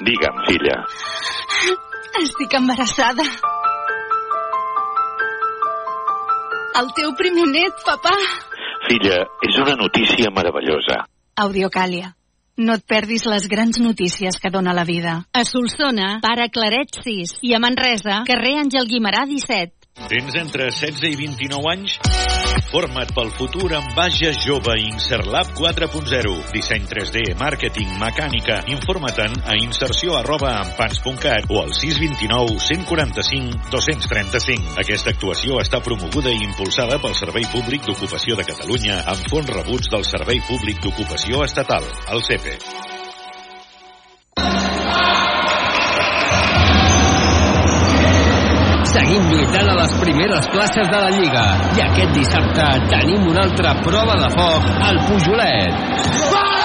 Digue'm, filla. Estic embarassada. El teu primer net, papà. Filla, és una notícia meravellosa. Audiocàlia. No et perdis les grans notícies que dona la vida. A Solsona, pare Claret 6. I a Manresa, carrer Àngel Guimarà 17. Tens entre 16 i 29 anys? Forma't pel futur amb Baja Jove Inserlab 4.0. Disseny 3D, màrqueting, mecànica. Informa't-en a inserció arroba o al 629 145 235. Aquesta actuació està promoguda i impulsada pel Servei Públic d'Ocupació de Catalunya amb fons rebuts del Servei Públic d'Ocupació Estatal, el CEPE. Seguim lluitant a les primeres places de la Lliga. I aquest dissabte tenim una altra prova de foc al Pujolet.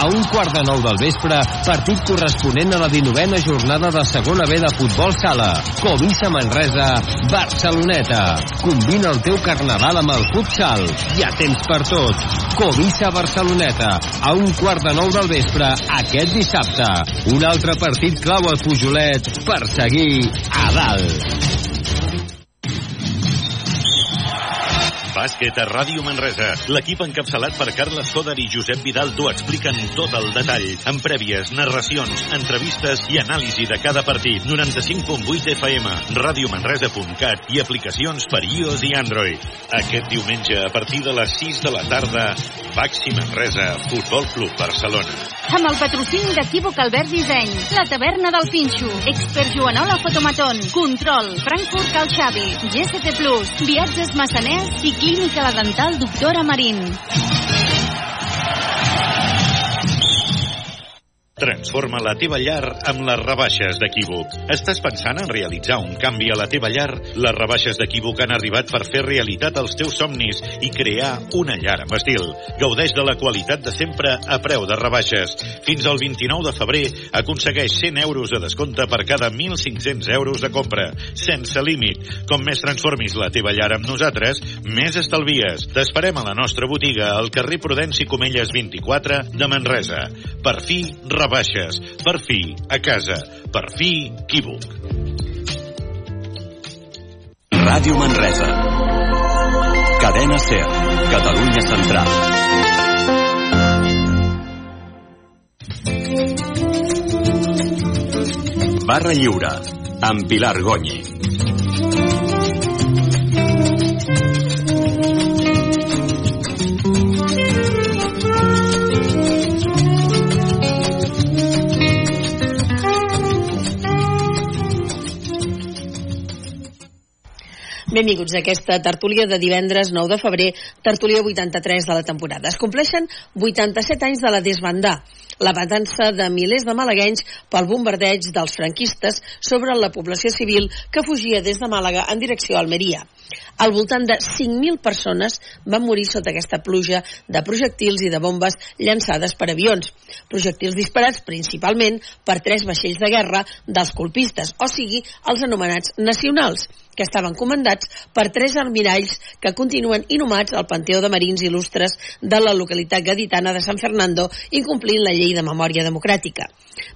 A un quart de nou del vespre, partit corresponent a la 19a jornada de segona B de futbol sala. Covisa Manresa, Barceloneta. Combina el teu carnaval amb el futsal. Hi ha temps per tot. Covisa Barceloneta, a un quart de nou del vespre, aquest dissabte. Un altre partit clau al Pujolet per seguir a dalt. Bàsquet a Ràdio Manresa. L'equip encapçalat per Carles Coder i Josep Vidal t'ho expliquen tot el detall, amb prèvies, narracions, entrevistes i anàlisi de cada partit. 95.8 FM, radiomanresa.cat i aplicacions per iOS i Android. Aquest diumenge, a partir de les 6 de la tarda, Baxi Manresa, Futbol Club Barcelona. Amb el patrocini d'Equívoc Albert Disseny, la taverna del Pinxo, Expert Joanola Fotomaton, Control, Frankfurt Cal Xavi, GST Plus, Viatges Massaners i Clínica La Dental Doctora Marín. Transforma la teva llar amb les rebaixes d'Equívoc. Estàs pensant en realitzar un canvi a la teva llar? Les rebaixes d'Equívoc han arribat per fer realitat els teus somnis i crear una llar amb estil. Gaudeix de la qualitat de sempre a preu de rebaixes. Fins al 29 de febrer aconsegueix 100 euros de descompte per cada 1.500 euros de compra, sense límit. Com més transformis la teva llar amb nosaltres, més estalvies. T'esperem a la nostra botiga al carrer Prudenci Comelles 24 de Manresa. Per fi, rebaixes. Per fi, a casa. Per fi, Equívoc. Ràdio Manresa. Cadena SER. Catalunya Central. Barra Lliure. Amb Pilar Gonyi. Benvinguts a aquesta tertúlia de divendres 9 de febrer, tertúlia 83 de la temporada. Es compleixen 87 anys de la desbandà, la matança de milers de malaguenys pel bombardeig dels franquistes sobre la població civil que fugia des de Màlaga en direcció a Almeria. Al voltant de 5.000 persones van morir sota aquesta pluja de projectils i de bombes llançades per avions. Projectils disparats principalment per tres vaixells de guerra dels colpistes, o sigui, els anomenats nacionals, que estaven comandats per tres almiralls que continuen inhumats al Panteó de Marins Il·lustres de la localitat gaditana de San Fernando, incomplint la llei de memòria democràtica.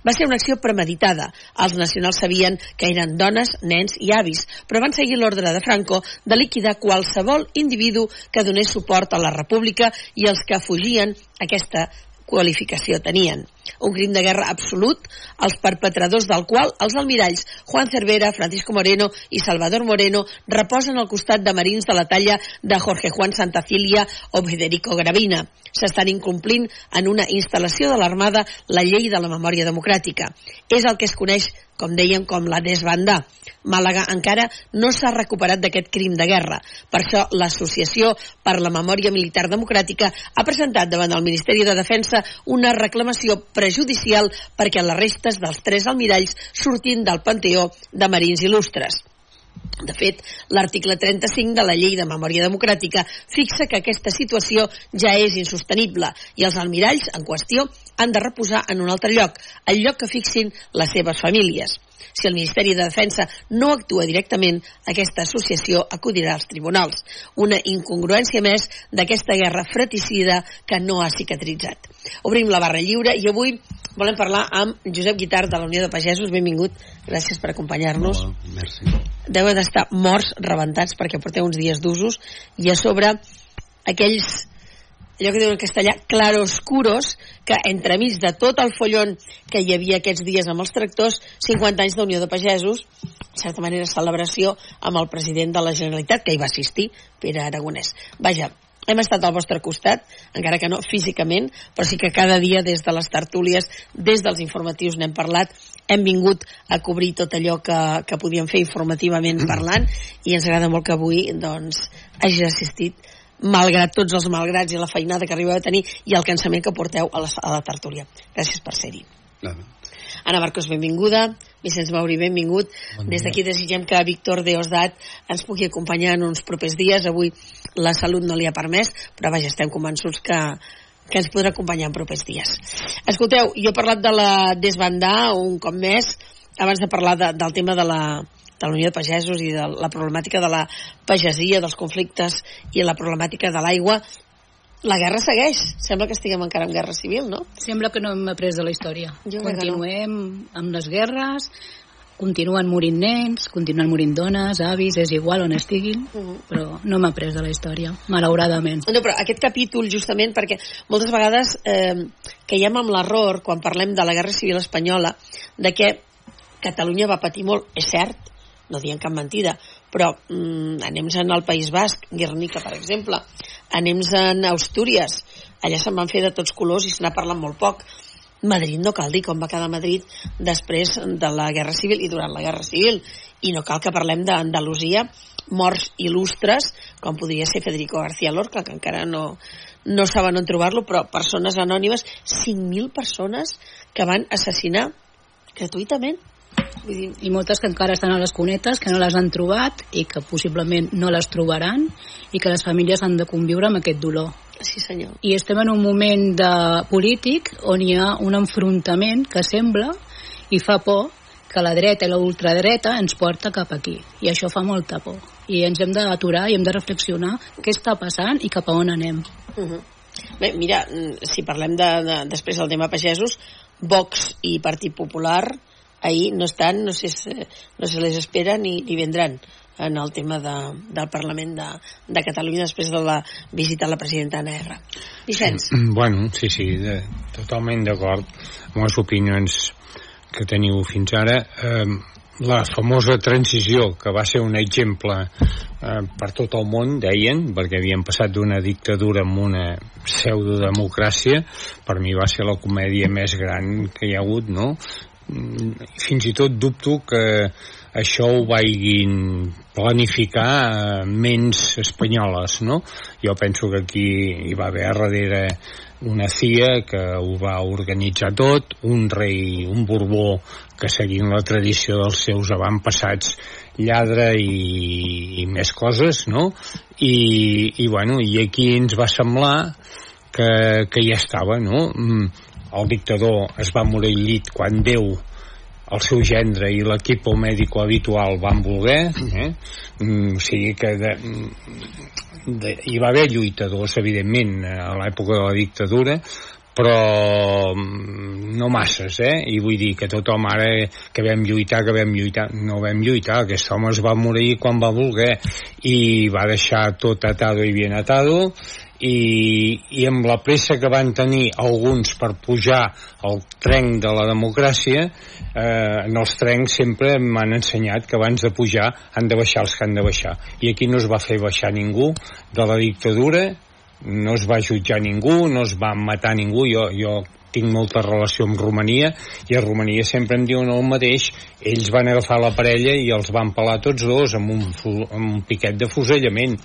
Va ser una acció premeditada. Els nacionals sabien que eren dones, nens i avis, però van seguir l'ordre de Franco de liquidar qualsevol individu que donés suport a la república i els que fugien aquesta qualificació tenien. Un crim de guerra absolut, els perpetradors del qual els almiralls Juan Cervera, Francisco Moreno i Salvador Moreno reposen al costat de marins de la talla de Jorge Juan Santacilia o Federico Gravina. S'estan incomplint en una instal·lació de l'Armada la llei de la memòria democràtica. És el que es coneix, com deien, com la desbandà. Màlaga encara no s'ha recuperat d'aquest crim de guerra. Per això l'Associació per la Memòria Militar Democràtica ha presentat davant el Ministeri de Defensa una reclamació prejudicial perquè les restes dels tres almiralls surtin del Panteó de Marins Il·lustres. De fet, l'article 35 de la Llei de Memòria Democràtica fixa que aquesta situació ja és insostenible i els almiralls en qüestió han de reposar en un altre lloc, el lloc que fixin les seves famílies. Si el Ministeri de Defensa no actua directament, aquesta associació acudirà als tribunals. Una incongruència més d'aquesta guerra fratricida que no ha cicatritzat. Obrim la barra lliure i avui volem parlar amb Josep Guitart de la Unió de Pagesos. Benvingut, gràcies per acompanyar-nos. Merci. Deuen d'estar morts, rebentats, perquè porteu uns dies d'usos i a sobre aquells allò que diuen en castellà, claroscuros, que entremig de tot el follon que hi havia aquests dies amb els tractors, 50 anys d'Unió de Pagesos, en certa manera celebració amb el president de la Generalitat, que hi va assistir, Pere Aragonès. Vaja, hem estat al vostre costat, encara que no físicament, però sí que cada dia des de les tertúlies, des dels informatius n'hem parlat, hem vingut a cobrir tot allò que, que podíem fer informativament parlant i ens agrada molt que avui doncs, hagi assistit malgrat tots els malgrats i la feinada que arribeu a tenir i el cansament que porteu a la, a la tertúlia. Gràcies per ser-hi. Anna Marcos, benvinguda. Vicenç Mauri, benvingut. Bon Des d'aquí desitgem que Víctor Deosdat ens pugui acompanyar en uns propers dies. Avui la salut no li ha permès, però vaja, estem convençuts que, que ens podrà acompanyar en propers dies. Escolteu, jo he parlat de la desbandar un cop més, abans de parlar de, del tema de la, de la Unió de Pagesos i de la problemàtica de la pagesia, dels conflictes i la problemàtica de l'aigua, la guerra segueix. Sembla que estiguem encara en guerra civil, no? Sembla que no hem après de la història. Jo que no. Continuem amb les guerres, continuen morint nens, continuen morint dones, avis, és igual on estiguin, Mhm. però no hem après de la història, malauradament. No, però aquest capítol, justament, perquè moltes vegades eh, caiem amb l'error, quan parlem de la Guerra Civil Espanyola, de que Catalunya va patir molt, és cert, no diem cap mentida, però mm, anem-se'n al País Basc, Guernica, per exemple, anem-se'n a Astúries, allà se'n van fer de tots colors i se n'ha parlat molt poc. Madrid no cal dir com va quedar Madrid després de la Guerra Civil i durant la Guerra Civil i no cal que parlem d'Andalusia morts il·lustres com podria ser Federico García Lorca que encara no, no saben on trobar-lo però persones anònimes 5.000 persones que van assassinar gratuïtament Vull dir, I moltes que encara estan a les cunetes, que no les han trobat i que possiblement no les trobaran i que les famílies han de conviure amb aquest dolor. sí senyor I estem en un moment de polític on hi ha un enfrontament que sembla i fa por que la dreta i la ultradreta ens porta cap aquí. I això fa molta por. I ens hem d'aturar i hem de reflexionar què està passant i cap a on anem. Uh -huh. Bé, mira, mm, si parlem de, de, després del tema pagesos, Vox i Partit Popular ahir no estan, no sé, si- no se les espera ni, ni vendran en el tema de, del Parlament de, de Catalunya després de la visita a la presidenta Anna R. Vicenç, Bueno, sí, sí, de, totalment d'acord amb les opinions que teniu fins ara. Eh, la famosa transició, que va ser un exemple eh, per tot el món, deien, perquè havien passat d'una dictadura amb una pseudodemocràcia, per mi va ser la comèdia més gran que hi ha hagut, no? Mm, fins i tot dubto que això ho vagin planificar eh, ments espanyoles, no? Jo penso que aquí hi va haver darrere una CIA que ho va organitzar tot, un rei, un Borbó que seguint la tradició dels seus avantpassats lladre i, i més coses, no? I, i bueno, i aquí ens va semblar que, que ja estava, no? Mm, El dictador es va morir llit quan Déu el seu gendre i l'equip mèdico habitual van voler eh? mm, o sigui que de, de, hi va haver lluitadors evidentment a l'època de la dictadura però mm, no masses, eh? I vull dir que tothom ara que vam lluitar, que vam lluitar, no vam lluitar, aquest home es va morir quan va voler i va deixar tot atado i bien atado i, i amb la pressa que van tenir alguns per pujar al tren de la democràcia eh, en els trens sempre m'han ensenyat que abans de pujar han de baixar els que han de baixar. I aquí no es va fer baixar ningú de la dictadura no es va jutjar ningú, no es va matar ningú, jo, jo tinc molta relació amb Romania i a Romania sempre em diuen el mateix ells van agafar la parella i els van pelar tots dos amb un, amb un piquet de fusellament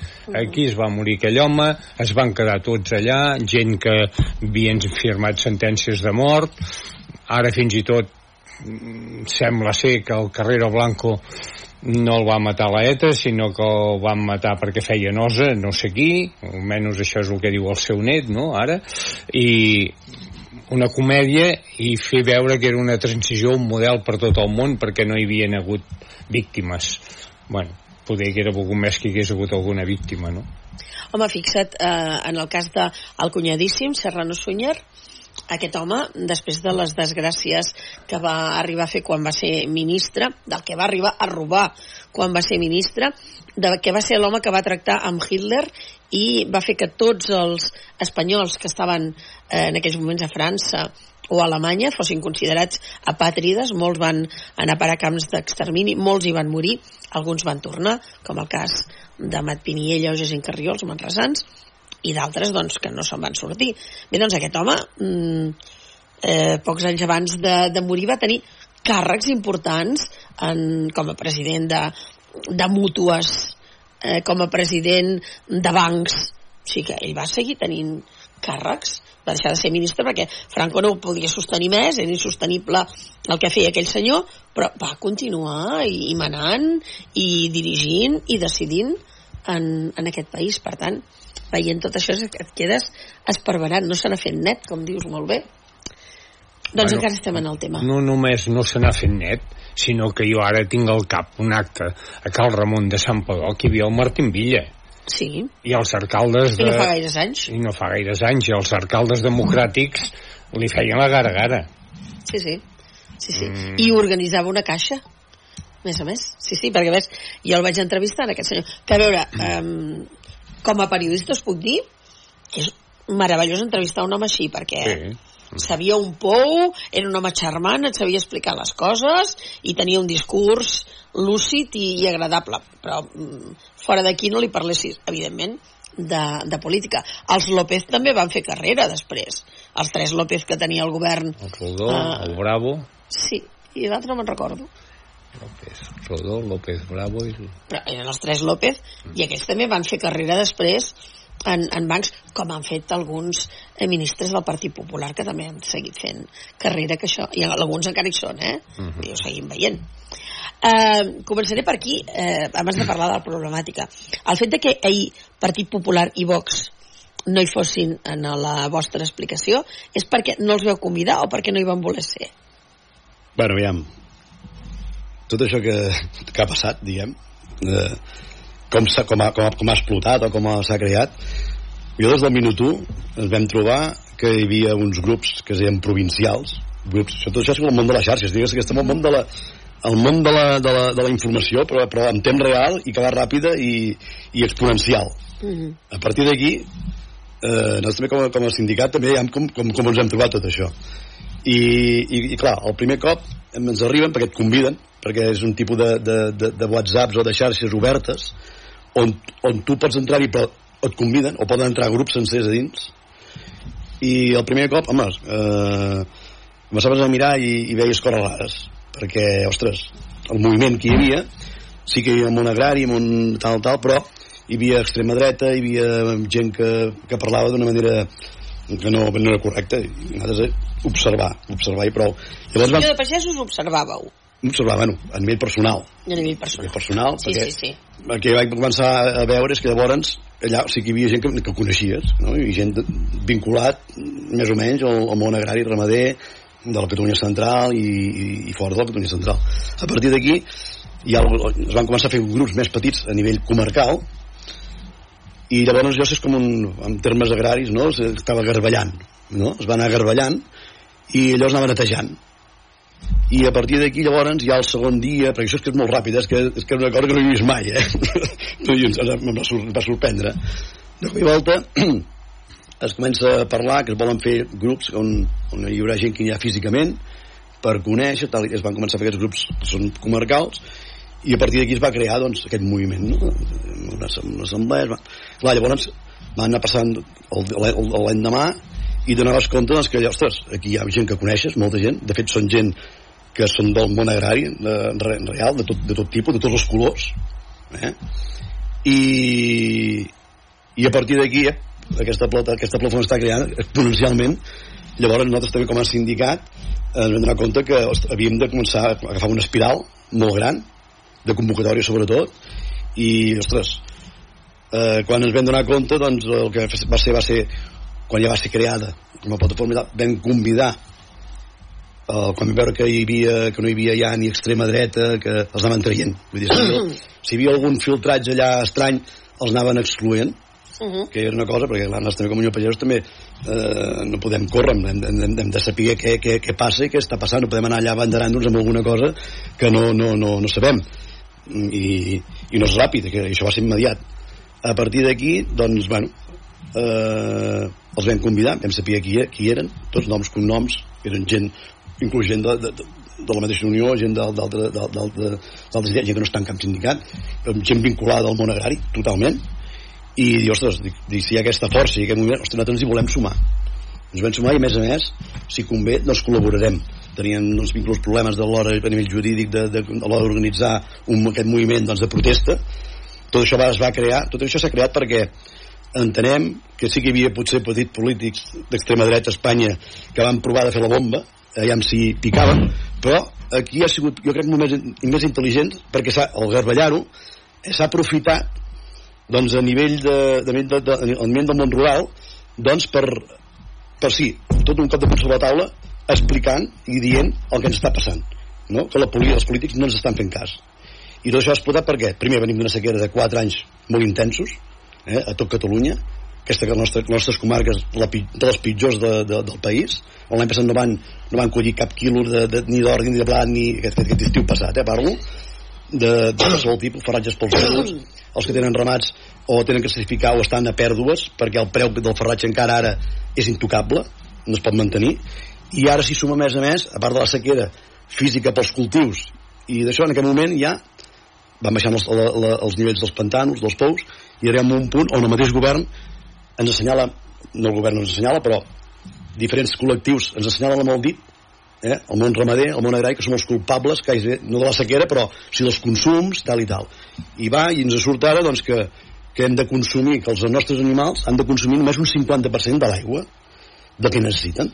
aquí es va morir aquell home es van quedar tots allà gent que havien firmat sentències de mort ara fins i tot sembla ser que el Carrero Blanco no el va matar la ETA, sinó que el van matar perquè feia nosa, no sé qui, almenys això és el que diu el seu net, no?, ara, i una comèdia i fer veure que era una transició, un model per tot el món perquè no hi havia hagut víctimes. Bueno, poder que era poc més que hi hagués hagut alguna víctima, no? Home, fixa't, eh, en el cas del de cunyadíssim Serrano Sunyer, aquest home, després de les desgràcies que va arribar a fer quan va ser ministre, del que va arribar a robar quan va ser ministre, de que va ser l'home que va tractar amb Hitler i va fer que tots els espanyols que estaven eh, en aquells moments a França o a Alemanya fossin considerats apàtrides, molts van anar a parar camps d'extermini, molts hi van morir, alguns van tornar, com el cas de Mat Piniella o Jacint Carrió, els manresans, i d'altres doncs, que no se'n van sortir. Bé, doncs aquest home, mm, eh, pocs anys abans de, de morir, va tenir càrrecs importants en, com a president de, de mútues, eh, com a president de bancs. O sigui que ell va seguir tenint càrrecs, va deixar de ser ministre perquè Franco no ho podia sostenir més, era insostenible el que feia aquell senyor, però va continuar i, i manant i dirigint i decidint en, en aquest país. Per tant, veient tot això et quedes esparverant, no se n'ha fet net, com dius molt bé. Doncs bueno, encara estem en el tema. No només no se n'ha fet net, sinó que jo ara tinc al cap un acte a Cal Ramon de Sant Padó, que hi havia el Martín Villa. Sí. I els alcaldes... De... I no fa gaires anys. I no fa gaires anys, i els alcaldes democràtics li feien la gara-gara. Sí, sí. Sí, sí. Mm. I organitzava una caixa més a més, sí, sí, perquè ves, jo el vaig entrevistar en aquest senyor, que a veure, um, com a periodista us puc dir que és meravellós entrevistar un home així, perquè sí sabia un pou, era un home charmant, et sabia explicar les coses i tenia un discurs lúcid i, i agradable, però mm, fora d'aquí no li parlessis, evidentment, de, de política. Els López també van fer carrera després. Els tres López que tenia el govern... El Rodó, uh, el Bravo... Sí, i l'altre no me'n recordo. López, Rodó, López Bravo i... Però eren els tres López i aquells també van fer carrera després en, en bancs, com han fet alguns eh, ministres del Partit Popular que també han seguit fent carrera, que això, i alguns encara hi són, eh? Uh -huh. I ho seguim veient. Eh, començaré per aquí, eh, abans de parlar de la problemàtica. El fet de que ahir Partit Popular i Vox no hi fossin en la vostra explicació és perquè no els veu convidar o perquè no hi van voler ser? Bueno, aviam. Tot això que, que ha passat, diguem, eh, com, com, ha, com, ha, com ha explotat o com s'ha creat jo des del minut 1 ens vam trobar que hi havia uns grups que es deien provincials grups, tot això és el món de les xarxes digues que estem al món de la, el món de la, de la, de la informació però, però en temps real i que va ràpida i, i exponencial mm -hmm. a partir d'aquí eh, nosaltres també com a, com a sindicat també ja com, com, com ens hem trobat tot això i, i, i clar, el primer cop ens arriben perquè et conviden perquè és un tipus de, de, de, de whatsapps o de xarxes obertes on, on tu pots entrar-hi però et conviden o poden entrar grups sencers a dins. I el primer cop, home eh, començaves a mirar i, i veies coses rares perquè, ostres, el moviment que hi havia sí que hi havia un agrari un tal, tal, però hi havia extrema dreta, hi havia gent que, que parlava d'una manera que no, no era correcta i nosaltres observar, observar i prou Llavors, vam... de pagesos observàveu observar, bueno, a nivell personal. A nivell personal. A nivell personal, sí, perquè sí, sí. el que vaig començar a veure és que llavors allà sí que hi havia gent que, que coneixies, no? i gent vinculat més o menys al, al món agrari ramader de la Catalunya Central i, i, i fora de la Catalunya Central. A partir d'aquí ja es van començar a fer grups més petits a nivell comarcal i llavors jo és com un, en termes agraris, no? estava garballant, no? es va anar garballant i llavors anava netejant i a partir d'aquí llavors ja el segon dia perquè això és que és molt ràpid és que, és que una cosa que no he vist mai eh? i ens, em va, va sorprendre de cop i volta es comença a parlar que es volen fer grups on, on hi haurà gent que hi ha físicament per conèixer, tal, es van començar a fer aquests grups que són comarcals i a partir d'aquí es va crear doncs, aquest moviment no? una, una assemblea va... Clar, llavors van anar passant l'endemà i donaves compte doncs, que, ostres, aquí hi ha gent que coneixes, molta gent, de fet són gent que són del món agrari de, real, de tot, de tot tipus, de tots els colors eh? I, i a partir d'aquí eh, aquesta, plata, aquesta plataforma està creant exponencialment llavors nosaltres també com a sindicat eh, ens vam donar compte que ostres, havíem de començar a agafar una espiral molt gran de convocatòria sobretot i ostres eh, quan ens vam donar compte doncs el que va ser va ser quan ja va ser creada com a plataforma vam convidar eh, quan vam veure que, hi havia, que no hi havia ja ni extrema dreta, que els anaven traient. Vull dir, si, hi havia, si hi havia algun filtratge allà estrany, els anaven excloent, Uh -huh. que era una cosa, perquè clar, nosaltres també com a Unió Pagesos també eh, no podem córrer, hem, hem, hem, hem de saber què, què, què passa i què està passant, no podem anar allà abanderant-nos amb alguna cosa que no, no, no, no sabem i, i no és ràpid, que això va ser immediat a partir d'aquí, doncs, bueno eh, els vam convidar vam saber qui, qui eren, tots noms, cognoms eren gent, inclús gent de, de, de la mateixa Unió, gent d'altres gent que no està en cap sindicat gent vinculada al món agrari, totalment. I dic, ostres, dic, dic, si hi ha aquesta força i aquest moviment, ostres, nosaltres hi volem sumar. Ens vam sumar i a més a més si convé, doncs col·laborarem. Tenien doncs, inclús problemes de l'hora a nivell jurídic de, de, de l'hora d'organitzar aquest moviment doncs, de protesta. Tot això va, es va crear tot això s'ha creat perquè entenem que sí que hi havia potser petits polítics d'extrema dreta a Espanya que van provar de fer la bomba aviam si picaven però aquí ha sigut jo crec més, més intel·ligent perquè el garbellar-ho s'ha aprofitat doncs a nivell de, de, de, de, de, del món rural doncs per, per sí, tot un cop de punt sobre la taula explicant i dient el que ens està passant no? que la, els polítics no ens estan fent cas i tot això ha explotat perquè primer venim d'una sequera de 4 anys molt intensos eh, a tot Catalunya. Aquesta que les nostres, comarques la, de les pitjors de, de, del país. On l'any passat no van, no van collir cap quilo de, de, ni d'ordi ni de blat ni aquest, aquest, estiu passat, eh, parlo. De, de qualsevol tipus, farratges pels mesos els que tenen ramats o tenen que sacrificar o estan a pèrdues perquè el preu del ferratge encara ara és intocable no es pot mantenir. I ara s'hi suma més a més, a part de la sequera física pels cultius i d'això en aquest moment ja van baixant els, la, la, els nivells dels pantanos, dels pous i arribem a un punt on el mateix govern ens assenyala, no el govern ens assenyala però diferents col·lectius ens assenyalen amb el dit eh? el món ramader, el món agrari, que som els culpables quasi, no de la sequera, però sí dels consums, tal i tal. I va, i ens surt ara doncs, que, que hem de consumir, que els nostres animals han de consumir només un 50% de l'aigua de que necessiten.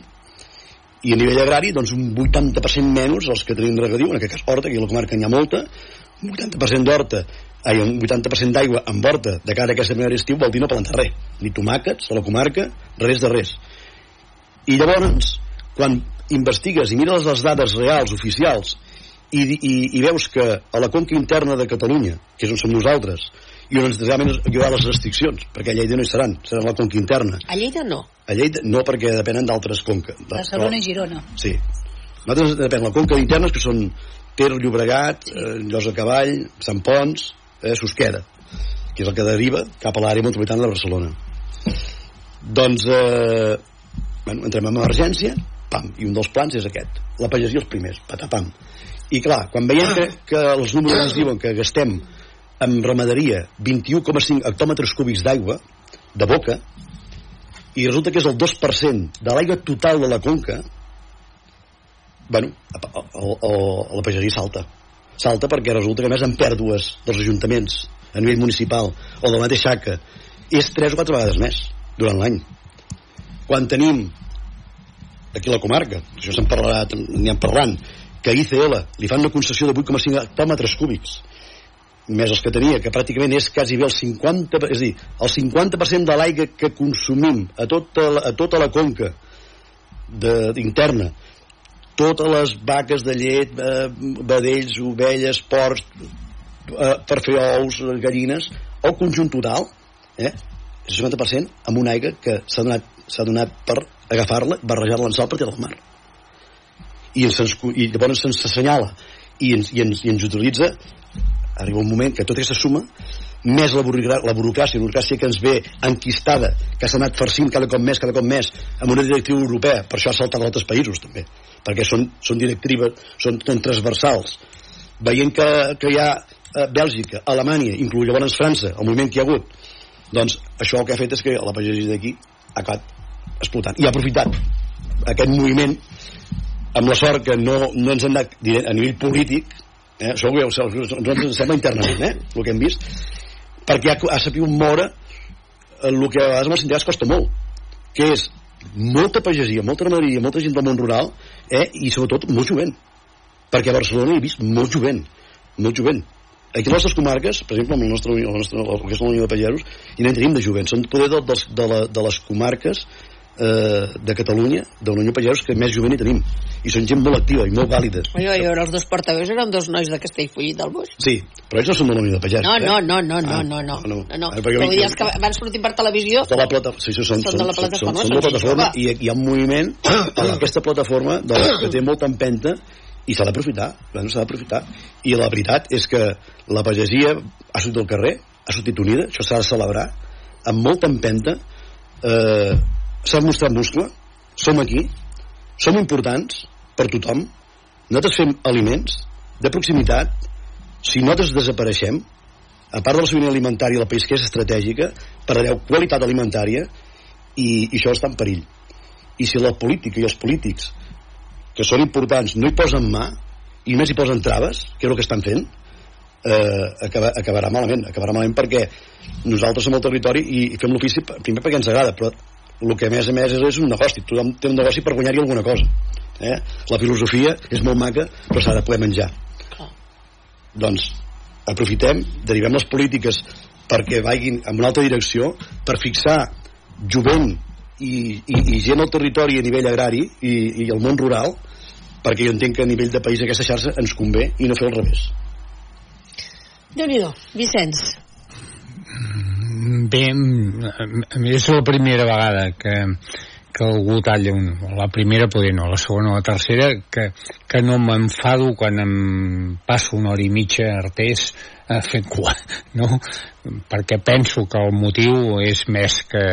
I a nivell agrari, doncs un 80% menys els que tenim regadiu, en aquest cas horta, aquí a la comarca n'hi ha molta, un 80% d'horta, ai, un 80% d'aigua amb horta de cara a aquesta primera estiu vol dir no plantar res, ni tomàquets a la comarca, res de res. I llavors, quan investigues i mires les dades reals, oficials, i, i, i veus que a la conca interna de Catalunya, que és on som nosaltres, i on realment hi haurà les restriccions, perquè a Lleida no hi seran, seran a la conca interna. A Lleida no? A Lleida no, perquè depenen d'altres conques. Barcelona i Girona. Sí. Nosaltres depèn la conca internes, que són Ter, Llobregat, sí. eh, Llosa Cavall, Sant Pons, eh, Susqueda, que és el que deriva cap a l'àrea metropolitana de Barcelona. Doncs, eh, bueno, entrem en emergència, pam, i un dels plans és aquest. La pagesia els primers, patapam. I clar, quan veiem que, que els números ens diuen que gastem en ramaderia 21,5 hectòmetres cúbics d'aigua de boca i resulta que és el 2% de l'aigua total de la conca bueno, a, a, a la pagesia salta salta perquè resulta que més en pèrdues dels ajuntaments a nivell municipal o de la mateixa xaca és 3 o 4 vegades més durant l'any. Quan tenim aquí a la comarca, això se'n parlarà, n'hi parlant, que a ICL li fan una concessió de 8,5 hectòmetres cúbics, més els que tenia, que pràcticament és quasi bé el 50, és a dir, el 50% de l'aigua que consumim a tota la, a tota la conca de, interna, totes les vaques de llet, eh, vedells, ovelles, porcs, eh, per fer ous, gallines, el conjunt total, eh, el 50% amb una aigua que s'ha donat, donat per agafar-la, barrejar-la en sal per tirar al mar. I, ens, i llavors se'ns assenyala i ens, i, ens, i ens utilitza arriba un moment que tota aquesta suma més la, burocràcia, la burocràcia, la burocràcia que ens ve enquistada, que s'ha anat farcint cada cop més, cada cop més, amb una directriu europea, per això ha saltat a altres països també, perquè són, són directives, són, són transversals. Veient que, que hi ha eh, Bèlgica, Alemanya, inclús llavors França, el moviment que hi ha hagut, doncs això el que ha fet és que la pagesia d'aquí ha acabat explotant. I ha aprofitat aquest moviment amb la sort que no, no ens hem anat a nivell polític, eh, això ho, nosaltres ens sembla internament, eh, el que hem vist, perquè ha, ha sabut moure el que a vegades amb els sindicats costa molt, que és molta pagesia, molta ramaderia, molta gent del món rural, eh, i sobretot molt jovent, perquè a Barcelona he vist molt jovent, molt jovent. Aquí a les nostres comarques, per exemple, amb el nostre, el nostre, el que és la Unió de Pagesos, i n'hi tenim de jovent, són poder de, de, de, la, de les comarques eh, de Catalunya, de l'Unió Pagesos, que més jovent hi tenim. I són gent molt activa i molt vàlida. Jo, jo, els dos portaveus eren dos nois de Castellfollit del Boix. Sí, però ells no són de la Unió de Pagesos. No, eh? no, no, no, no, Ah, no, no, no, no. Eh, perquè Però vull dir, els que van sortir per televisió de la plata... sí, sí, són, Són de la plataforma, són, són, de la són plataforma i hi ha un moviment en aquesta plataforma de, que té molta empenta i s'ha d'aprofitar bueno, s'ha d'aprofitar i la veritat és que la pagesia ha sortit al carrer ha sortit unida, això s'ha de celebrar amb molta empenta eh, s'ha mostrat muscle. Som aquí, som importants per tothom. Nosaltres fem aliments de proximitat. Si nosaltres desapareixem a part de la sobirania alimentària país que és estratègica perdreu qualitat alimentària i, i això està en perill. I si la política i els polítics que són importants no hi posen mà i només hi posen traves que és el que estan fent eh, acaba, acabarà malament. Acabarà malament perquè nosaltres som el territori i, i fem l'ofici primer perquè ens agrada però el que a més a més és, és un negoci. Tothom té un negoci per guanyar-hi alguna cosa eh? la filosofia és molt maca però s'ha de poder menjar. Doncs aprofitem, derivem les polítiques perquè vagin en una altra direcció per fixar jovent i, i, i gent al territori a nivell agrari i, i al món rural perquè jo entenc que a nivell de país aquesta xarxa ens convé i no fer al revés. Déu nhi Vicenç Bé, a és la primera vegada que, que algú talla un, la primera poder no, la segona o la tercera que, que no m'enfado quan em passo una hora i mitja artés a fer cua no? perquè penso que el motiu és més que,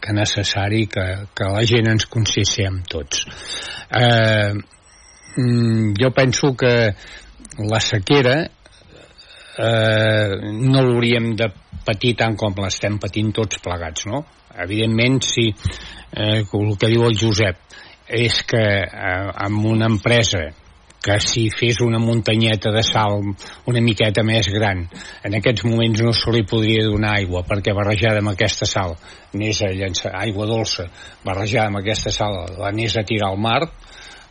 que necessari que, que la gent ens conscienciem tots eh, mm, jo penso que la sequera eh, no l'hauríem de patir tant com l'estem patint tots plegats, no? Evidentment, si eh, el que diu el Josep és que eh, amb una empresa que si fes una muntanyeta de sal una miqueta més gran en aquests moments no se li podria donar aigua perquè barrejada amb aquesta sal anés a llançar aigua dolça barrejada amb aquesta sal l'anés a tirar al mar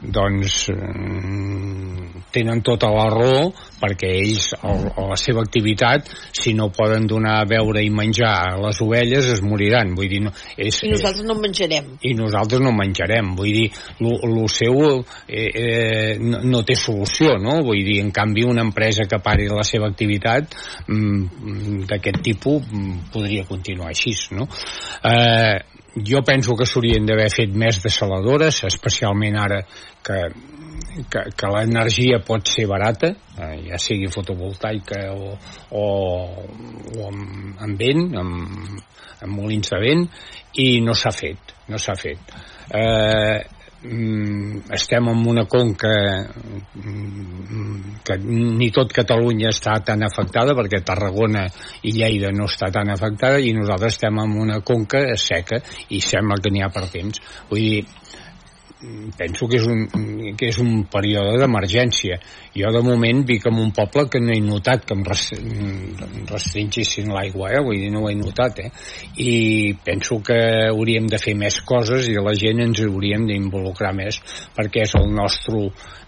doncs mm, tenen tota la raó perquè ells, el, la seva activitat si no poden donar a beure i menjar a les ovelles es moriran vull dir, no, és, i nosaltres no en menjarem i nosaltres no menjarem vull dir, el seu eh, eh, no, no té solució no? vull dir, en canvi una empresa que pari la seva activitat mm, d'aquest tipus mm, podria continuar així no? eh, jo penso que s'haurien d'haver fet més desaladores, especialment ara que, que, que l'energia pot ser barata, eh, ja sigui fotovoltaica o, o, o amb, amb vent, amb, amb molins de vent, i no s'ha fet, no s'ha fet. Eh, estem en una conca mm, que ni tot Catalunya està tan afectada perquè Tarragona i Lleida no està tan afectada i nosaltres estem en una conca seca i sembla que n'hi ha per temps. Vull dir penso que és un, que és un període d'emergència. Jo de moment vic en un poble que no he notat que em restringissin l'aigua, eh? vull dir, no ho he notat, eh? I penso que hauríem de fer més coses i la gent ens hauríem d'involucrar més perquè és el nostre,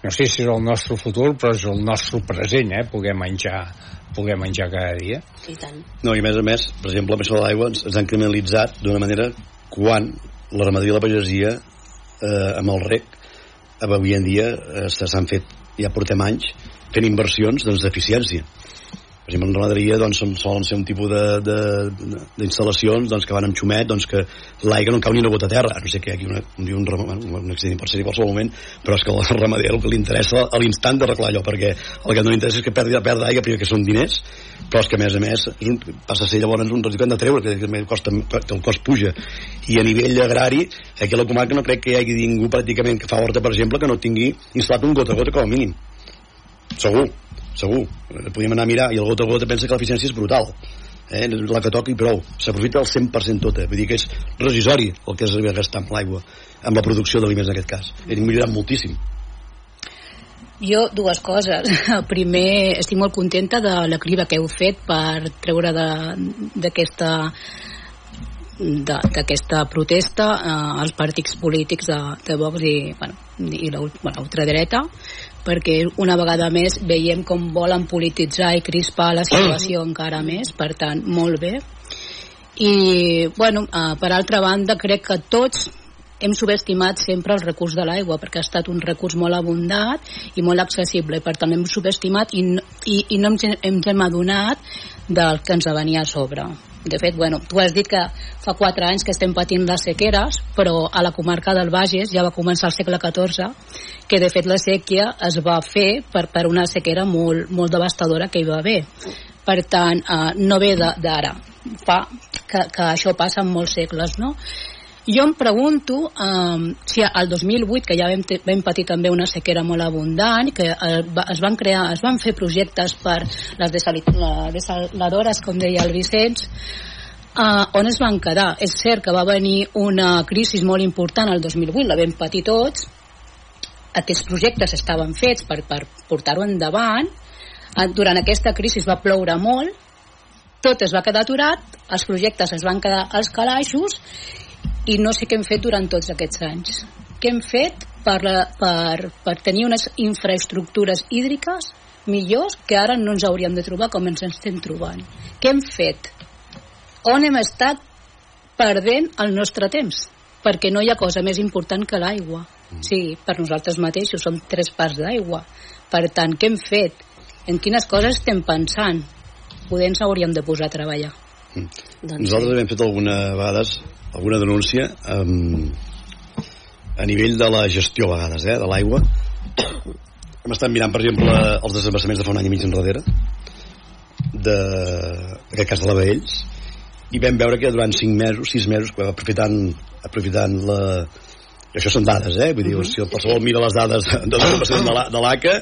no sé si és el nostre futur, però és el nostre present, eh? Poder menjar poder menjar cada dia. I tant. No, i a més a més, per exemple, amb això de l'aigua ens, ens han criminalitzat d'una manera quan la ramaderia i la pagesia eh, amb el rec avui en dia eh, s'han fet ja portem anys fent inversions doncs, d'eficiència per exemple en ramaderia doncs, solen ser un tipus d'instal·lacions doncs, que van amb xumet doncs, que l'aigua no cau ni una gota a terra. No sé què, aquí una, un, un, un, accident per ser en qualsevol moment però és que al ramader el que li interessa a l'instant de arreglar allò perquè el que no li interessa és que perdi, perdi aigua primer que són diners però és que a més a més és un, passa a ser llavors un residu que han de treure que, que, costa, que el cost puja. I a nivell agrari aquí a la comarca no crec que hi hagi ningú pràcticament que fa horta per exemple que no tingui instal·lat un gota a gota com a mínim. Segur segur, podríem anar a mirar i el gota a gota pensa que l'eficiència és brutal. Eh? la que toca i prou. S'aprofita al 100% tota, vull dir que és regisori el que es arriba a gastar amb l'aigua amb la producció d'aliments en aquest cas. Hem millorat moltíssim. Jo, dues coses. Primer, estic molt contenta de la criba que heu fet per treure d'aquesta d'aquesta protesta eh, els partits polítics de, de Vox i, bueno, i l'ultradreta perquè una vegada més veiem com volen polititzar i crispar la situació encara més, per tant, molt bé. I bueno, uh, per altra banda crec que tots hem subestimat sempre el recurs de l'aigua perquè ha estat un recurs molt abundat i molt accessible, per tant hem subestimat i, i, i no ens, ens hem adonat del que ens venia a sobre de fet, bueno, tu has dit que fa 4 anys que estem patint les sequeres, però a la comarca del Bages ja va començar al segle XIV, que de fet la sèquia es va fer per, per una sequera molt, molt devastadora que hi va haver. Per tant, eh, no ve d'ara, fa que, que això passa en molts segles, no? Jo em pregunto um, si al 2008, que ja vam, vam patir també una sequera molt abundant, que eh, es van crear, es van fer projectes per les desaladores, com deia el Vicenç, uh, on es van quedar. És cert que va venir una crisi molt important el 2008, la vam patir tots, aquests projectes estaven fets per, per portar-ho endavant, uh, durant aquesta crisi va ploure molt, tot es va quedar aturat, els projectes es van quedar als calaixos i no sé què hem fet durant tots aquests anys. Què hem fet per, per, per tenir unes infraestructures hídriques millors que ara no ens hauríem de trobar com ens estem trobant. Què hem fet? On hem estat perdent el nostre temps? Perquè no hi ha cosa més important que l'aigua. Mm. Sí, per nosaltres mateixos som tres parts d'aigua. Per tant, què hem fet? En quines coses estem pensant? Poder ens hauríem de posar a treballar. Mm. Doncs Nosaltres hem fet alguna vegades alguna denúncia um, a nivell de la gestió a vegades eh, de l'aigua hem estat mirant per exemple els desembassaments de fa un any i mig enrere de, en aquest cas de la Baells i vam veure que durant 5 mesos 6 mesos, aprofitant, aprofitant la, i això són dades, eh? Vull dir, uh -huh. si qualsevol mira les dades de l'ACA de l'ACA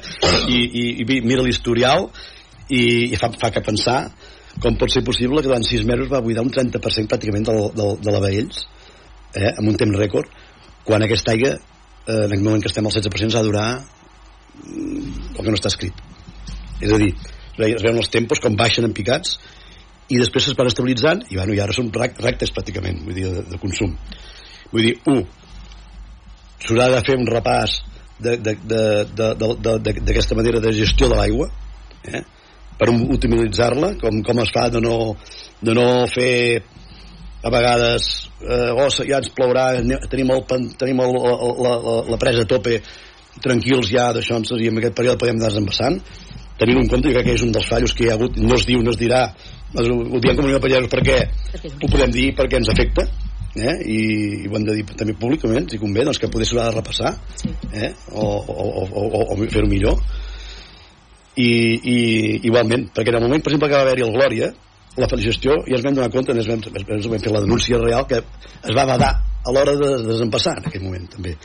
i, i, i mira l'historial i, i fa, fa que pensar com pot ser possible que durant sis mesos va buidar un 30% pràcticament de, de, de la Baells eh, amb un temps rècord quan aquesta aigua eh, en el moment que estem al 16% s'ha de durar mm, el que no està escrit és a dir, es veuen els tempos com baixen en picats i després es van estabilitzant i, bueno, i ara són rectes pràcticament vull dir, de, de consum vull dir, un s'haurà de fer un repàs d'aquesta manera de gestió de l'aigua eh? Per utilitzar-la, com, com es fa de no, de no fer a vegades eh, oh, ja ens plourà tenim, el, tenim el, la, la, la presa a tope tranquils ja d'això i en aquest període podem anar desembassant tenint en compte, que és un dels fallos que hi ha hagut no es diu, no es dirà ho diem com a Pallasos perquè ho podem dir perquè ens afecta eh? I, i ho hem de dir també públicament si convé, doncs que potser s'haurà de repassar eh? o, o, o, o, o fer-ho millor i, i igualment, perquè en el moment per exemple que va haver-hi el Glòria la gestió ja es vam donar compte ens vam, ens vam fer la denúncia real que es va badar a l'hora de, de desempassar en aquell moment també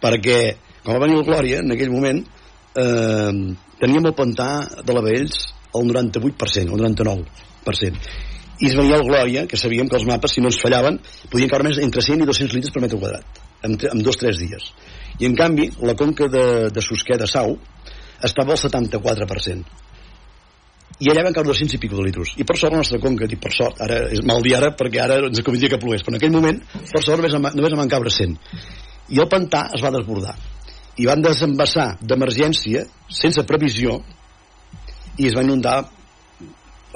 perquè quan va venir el Glòria en aquell moment eh, teníem el pantà de la Vells el 98%, el 99% i es venia el Glòria, que sabíem que els mapes, si no ens fallaven, podien caure més entre 100 i 200 litres per metre quadrat, en, en dos o tres dies. I en canvi, la conca de, de Susquer de Sau, estava al 74% i allà van caure 200 i pico de litros. I per sort la nostra conca, dic per sort ara és mal dia ara perquè ara ens convindria que plogués però en aquell moment per sort només, només en van caure 100 i el pantà es va desbordar. I van desembassar d'emergència sense previsió i es va inundar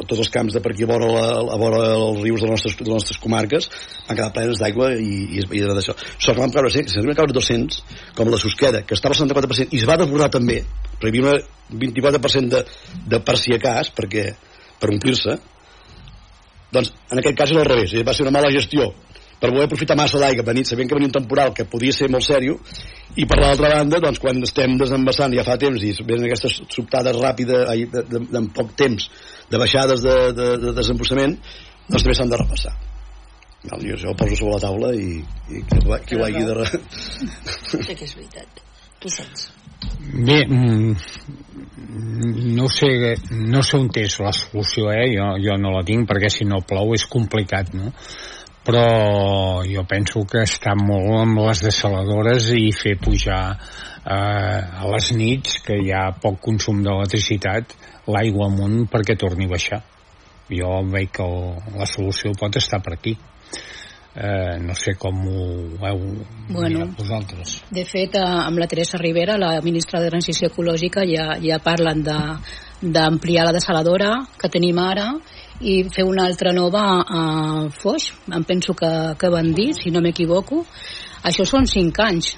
tots els camps de per aquí a vora, la, a vora els rius de les nostres, de les nostres comarques van quedar plenes d'aigua i, i, i d'això. Sort que vam caure, si vam caure 200, com la Susqueda, que estava al 74%, i es va desbordar també, perquè hi havia un 24% de, de per si a cas, perquè, per omplir-se, doncs en aquest cas era al revés, va ser una mala gestió per voler aprofitar massa d'aigua de nit, sabent que venia un temporal que podia ser molt sèrio, i per l'altra banda, doncs, quan estem desembassant ja fa temps i venen aquestes sobtades ràpides de, de, de, en poc temps de baixades de, de, de desembussament, doncs també s'han de repassar. Val, jo, jo ho poso sobre la taula i, i qui, qui ho hagi de... Re... Sí que és veritat. Tu saps. Bé, mm, no sé, no sé on és la solució, eh? Jo, jo no la tinc perquè si no plou és complicat, no? Però jo penso que està molt amb les desaladores i fer pujar eh, a les nits que hi ha poc consum d'electricitat l'aigua amunt perquè torni a baixar. Jo veig que el, la solució pot estar per aquí. Eh, no sé com ho heu bueno, vosaltres. de fet eh, amb la Teresa Rivera la ministra de Transició Ecològica ja, ja parlen de d'ampliar la desaladora que tenim ara i fer una altra nova a Foix, em penso que, que van dir, si no m'equivoco. Això són 5 anys.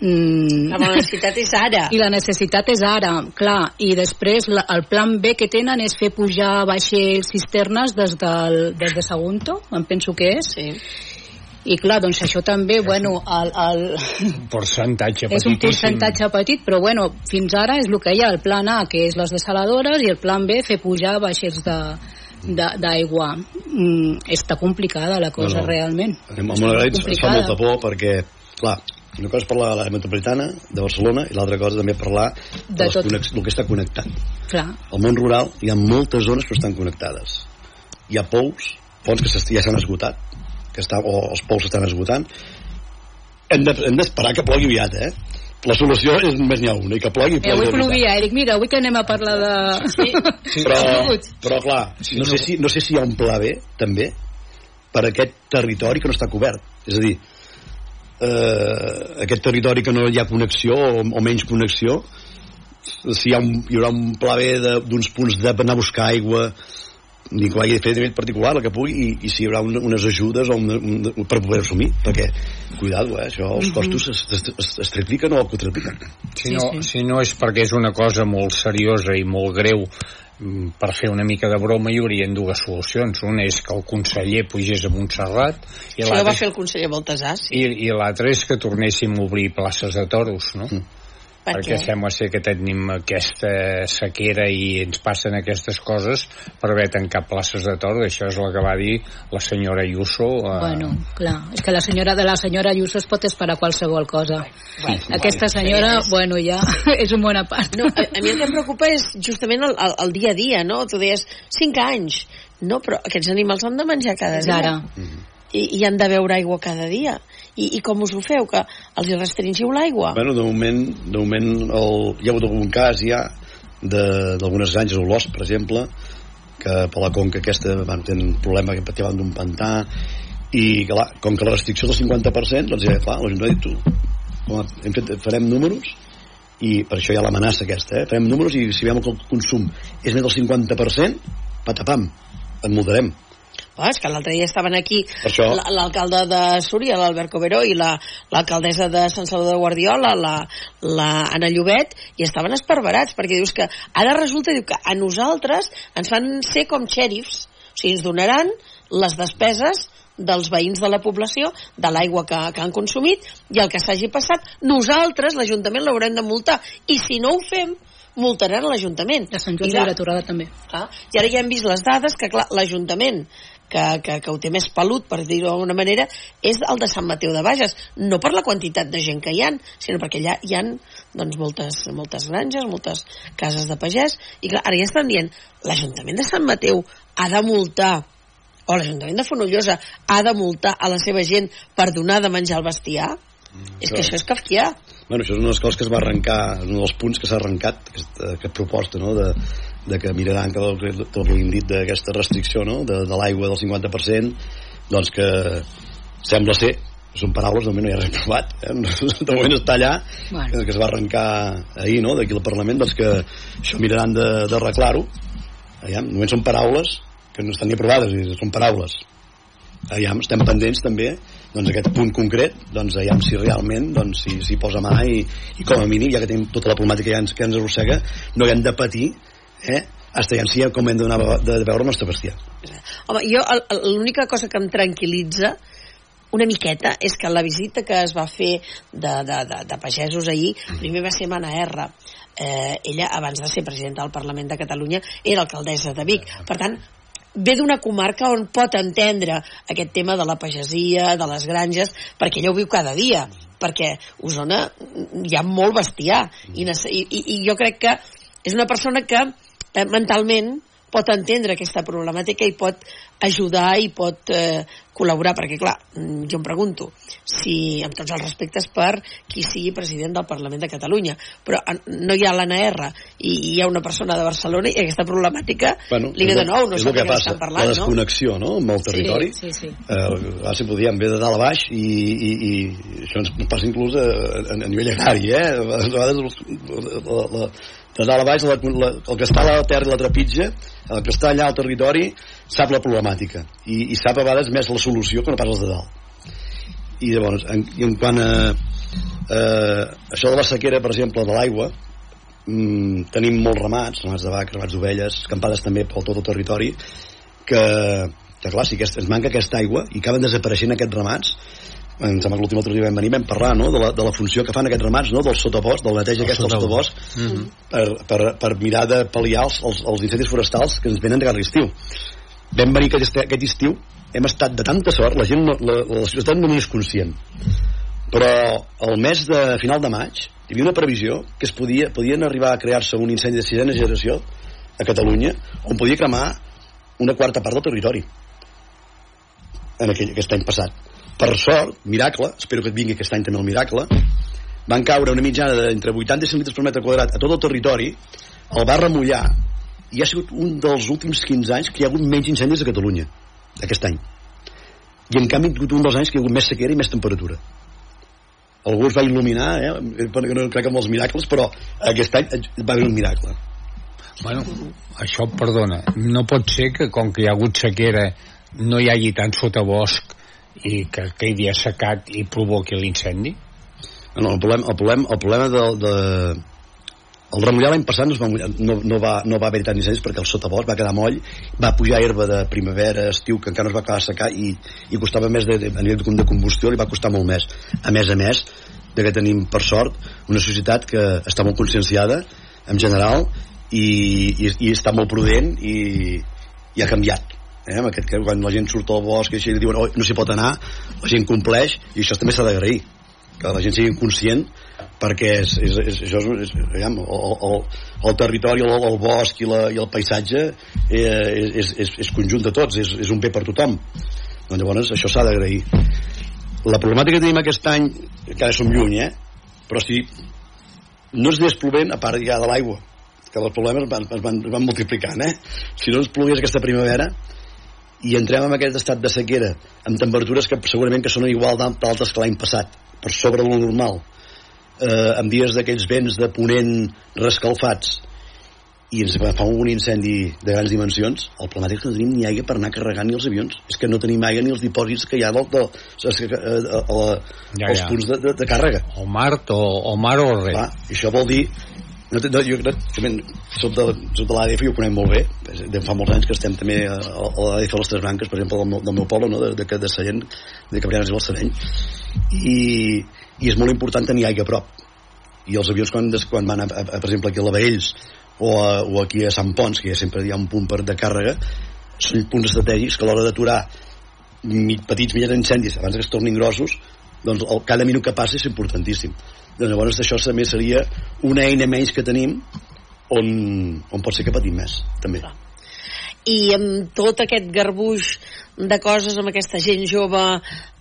Mm. La necessitat és ara. I la necessitat és ara, clar. I després la, el plan B que tenen és fer pujar vaixells cisternes des, del, des de Sagunto, em penso que és. Sí. I clar, doncs això també, bueno, el, el... Un percentatge és un percentatge petit, però bueno, fins ara és el que hi ha, el plan A, que és les desaladores, i el plan B, fer pujar vaixells de- d'aigua mm, està complicada la cosa No, no. realment Anem Està una es fa molta por perquè, clar, una cosa és parlar de l'àrea metropolitana de Barcelona i l'altra cosa també parlar de, De tot. del que està connectat. clar, Al món rural hi ha moltes zones que estan connectades. Hi ha pous, fonts que ja s'han esgotat, que està, o els pous s'estan esgotant. Hem de- hem d'esperar que plogui aviat, eh? La solució és només n'hi ha una, i que plogui, eh, plogui avui de veritat. plovia, Eric, mira, avui que anem a parlar de... Sí. però, però clar, no sé, si, no sé si hi ha un pla B també per a aquest territori que no està cobert és a dir eh, aquest territori que no hi ha connexió o, o menys connexió si hi, ha un, hi haurà un pla B de- d'uns punts d'anar a buscar aigua ni que ho hagi fer a nivell particular el que pugui i, i si hi haurà un, unes ajudes o un, un, per poder assumir perquè, cuidado, eh, això, els costos es, es, es, es tripliquen o quadrupliquen Si no, si no és perquè és una cosa molt seriosa i molt greu mm, per fer una mica de broma hi haurien dues solucions. Una és que el conseller pugés a Montserrat i Això ho va fer el conseller Baltasar, sí. i, i l'altra és que tornéssim a obrir places de toros, no? Mm. Per perquè què? sembla ser que tenim aquesta sequera i ens passen aquestes coses per haver tancat places de toros això és el que va dir la senyora Ayuso eh, Bueno, clar, és que la senyora de la senyora Ayuso es pot esperar qualsevol cosa. Aquesta senyora, bueno, ja és un bon a part. No, a, a mi el que em preocupa és justament el, el, el dia a dia, no? Tu deies 5 anys. No, però aquests animals han de menjar cada És dia. ara. I, i han de beure aigua cada dia. I, I com us ho feu? Que els hi restringiu l'aigua? Bueno, de moment, de moment el, hi ha hagut algun cas ja d'algunes granges, o l'os, per exemple, que per la conca aquesta van tenir un problema que patiaven d'un pantà i clar, com que la restricció del 50% doncs ja, clar, l'Ajuntament ha dit tu hem fet, farem números i per això hi ha l'amenaça aquesta eh? farem números i si veiem que el consum és més del 50% patapam en multarem Oh, és que l'altre dia estaven aquí això- l'alcalde de Súria, l'Albert Coberó, i la- l'alcaldessa de Sant Salvador de Guardiola, la, la Anna Llobet, i estaven esparverats, perquè dius que ara resulta diu que a nosaltres ens fan ser com xèrifs, o sigui, ens donaran les despeses dels veïns de la població, de l'aigua que, que han consumit, i el que s'hagi passat, nosaltres, l'Ajuntament, l'haurem de multar. I si no ho fem, multaran l'Ajuntament. De Sant Joan de Vilatorrada també. Clar, I ara ja hem vist les dades que clar, l'Ajuntament que, que, que ho té més pelut, per dir-ho d'alguna manera, és el de Sant Mateu de Bages. No per la quantitat de gent que hi han, sinó perquè allà hi han doncs, moltes, moltes granges, moltes cases de pagès, i clar, ara ja estan dient l'Ajuntament de Sant Mateu ha de multar o l'Ajuntament de Fonollosa ha de multar a la seva gent per donar de menjar al bestiar? és que això és kafkià. Bueno, això és una de les coses que es va arrencar, un dels punts que s'ha arrencat, aquesta, aquesta proposta, no?, de, de que miraran que el, que el que havíem dit d'aquesta restricció, no?, de, de l'aigua del 50%, doncs que sembla ser, són paraules, de moment no hi ha res provat, eh? de moment està allà, Bueno. que, que es va arrencar ahir, no?, d'aquí al Parlament, doncs que això miraran de- d'arreglar-ho, Aviam, de moment són paraules que no estan ni aprovades, són paraules. Aviam, estem pendents també doncs aquest punt concret, doncs aviam si realment doncs, si, si posa mà i, i com a mínim, ja que tenim tota la problemàtica que ens, que ens arrossega, no hem de patir eh, hasta ja si com hem de, donar, de, veure el nostre bestiar. Home, jo l'única cosa que em tranquil·litza una miqueta és que la visita que es va fer de, de, de, de pagesos ahir, primer va ser Mana R. Eh, ella, abans de ser presidenta del Parlament de Catalunya, era alcaldessa de Vic. Per tant, ve d'una comarca on pot entendre aquest tema de la pagesia, de les granges, perquè ella ho viu cada dia, perquè a Osona hi ha molt bestiar, i, i, i, i jo crec que és una persona que eh, mentalment pot entendre aquesta problemàtica i pot ajudar i pot eh, col·laborar, perquè clar, mm, jo em pregunto si, amb tots els respectes per qui sigui president del Parlament de Catalunya, però no hi ha l'ANR i hi ha una persona de Barcelona i aquesta problemàtica Bueno, li ve de nou, no és el que què passa, estan la parlant, no? desconnexió no? amb el territori Sí, sí, sí. eh, ara sempre ho diem, ve de dalt a baix i, i, i això ens passa inclús a, a, a nivell agrari eh? a vegades la, la, de dalt a baix la, la, el que està a la terra i la trepitja el que està allà al territori sap la problemàtica. I, i sap a vegades més la solució que no pas els de dalt. I llavors en, i en quant a eh, això de la sequera per exemple de l'aigua mm, tenim molts ramats, ramats de vaques, ramats d'ovelles, escampades també pel tot el territori, que, que clar, si aquest, ens manca aquesta aigua i acaben desapareixent aquests ramats, em sembla que l'últim altre dia vam venir vam parlar no? de, la, de la funció que fan aquests ramats no? del sotabosc, del neteja aquest del sotabosc Mm -hmm. per, per, per mirar de pal·liar els, els, els incendis forestals que ens venen de cada estiu vam venir aquest, aquest estiu hem estat de tanta sort la gent no, la, la societat no n'és conscient però el mes de final de maig hi havia una previsió que es podia, podien arribar a crear-se un incendi de sisena generació a Catalunya on podia cremar una quarta part del territori en aquell, aquest any passat per sort, miracle, espero que et vingui aquest any també el miracle van caure una mitjana d'entre 80 i 100 litres per metre quadrat a tot el territori el va remullar i ha sigut un dels últims 15 anys que hi ha hagut menys incendis a Catalunya aquest any. I en canvi ha hagut un dels anys que hi ha hagut més sequera i més temperatura. Algú es va il·luminar eh? no crec amb els miracles però aquest any va haver un miracle. Bueno, això, perdona, no pot ser que com que hi ha hagut sequera no hi hagi tant sotabosc i que quedi assecat i provoqui l'incendi? No, el problema, el problema, el problema de, de, el remullar l'any passat no, va, mullar, no, no, va, no va haver tant incendis perquè el sotabosc va quedar moll, va pujar herba de primavera, estiu, que encara no es va acabar secar i, i costava més de, de, a nivell de combustió, li va costar molt més. A més a més, de que tenim, per sort, una societat que està molt conscienciada, en general, i, i, i està molt prudent i, i ha canviat eh? amb aquest que quan la gent surt al bosc i així li diuen oh, no s'hi pot anar la gent compleix i això també s'ha d'agrair que la gent sigui conscient perquè és, és, és, això és, és aviam, el, el, el territori, el, el bosc i, la, i el paisatge eh, és, és, és conjunt de tots, és, és un bé per tothom doncs llavors això s'ha d'agrair la problemàtica que tenim aquest any que ara som lluny eh? però si no és desplovent a part ja de l'aigua que els problemes van, es van, es van multiplicant eh? si no ens plogués aquesta primavera i entrem en aquest estat de sequera amb temperatures que segurament que són igual d'altes que l'any passat per sobre de lo normal. Eh, amb dies d'aquells vents de ponent rescalfats. I ens fa un incendi de grans dimensions. El problemàtic és que no tenim ni aigua per anar carregant ni els avions. És que no tenim aigua ni els dipòsits que hi ha del, del, a, a, Ja, ja. punts de, de, de càrrega. O Mart o, o Mar o res. I això vol dir no, no, jo crec que soc de, soc de l'ADF i ho conec molt bé. De fa molts anys que estem també a, a l'ADF a les Tres Branques per exemple del meu, del meu poble no? de, de, de Sallent, de Cabrianes i Balsareny i, i és molt important tenir aigua a prop. I els avions quan, quan van a, a, a, per exemple aquí a la Baells o, a, o aquí a Sant Pons que ja sempre hi ha un punt per, de càrrega són punts estratègics que a l'hora d'aturar petits mitjans incendis abans que es tornin grossos doncs el, cada minut que passa és importantíssim doncs llavors això també seria una eina menys que tenim on, on pot ser que patim més també. I amb tot aquest garbuix de coses amb aquesta gent jove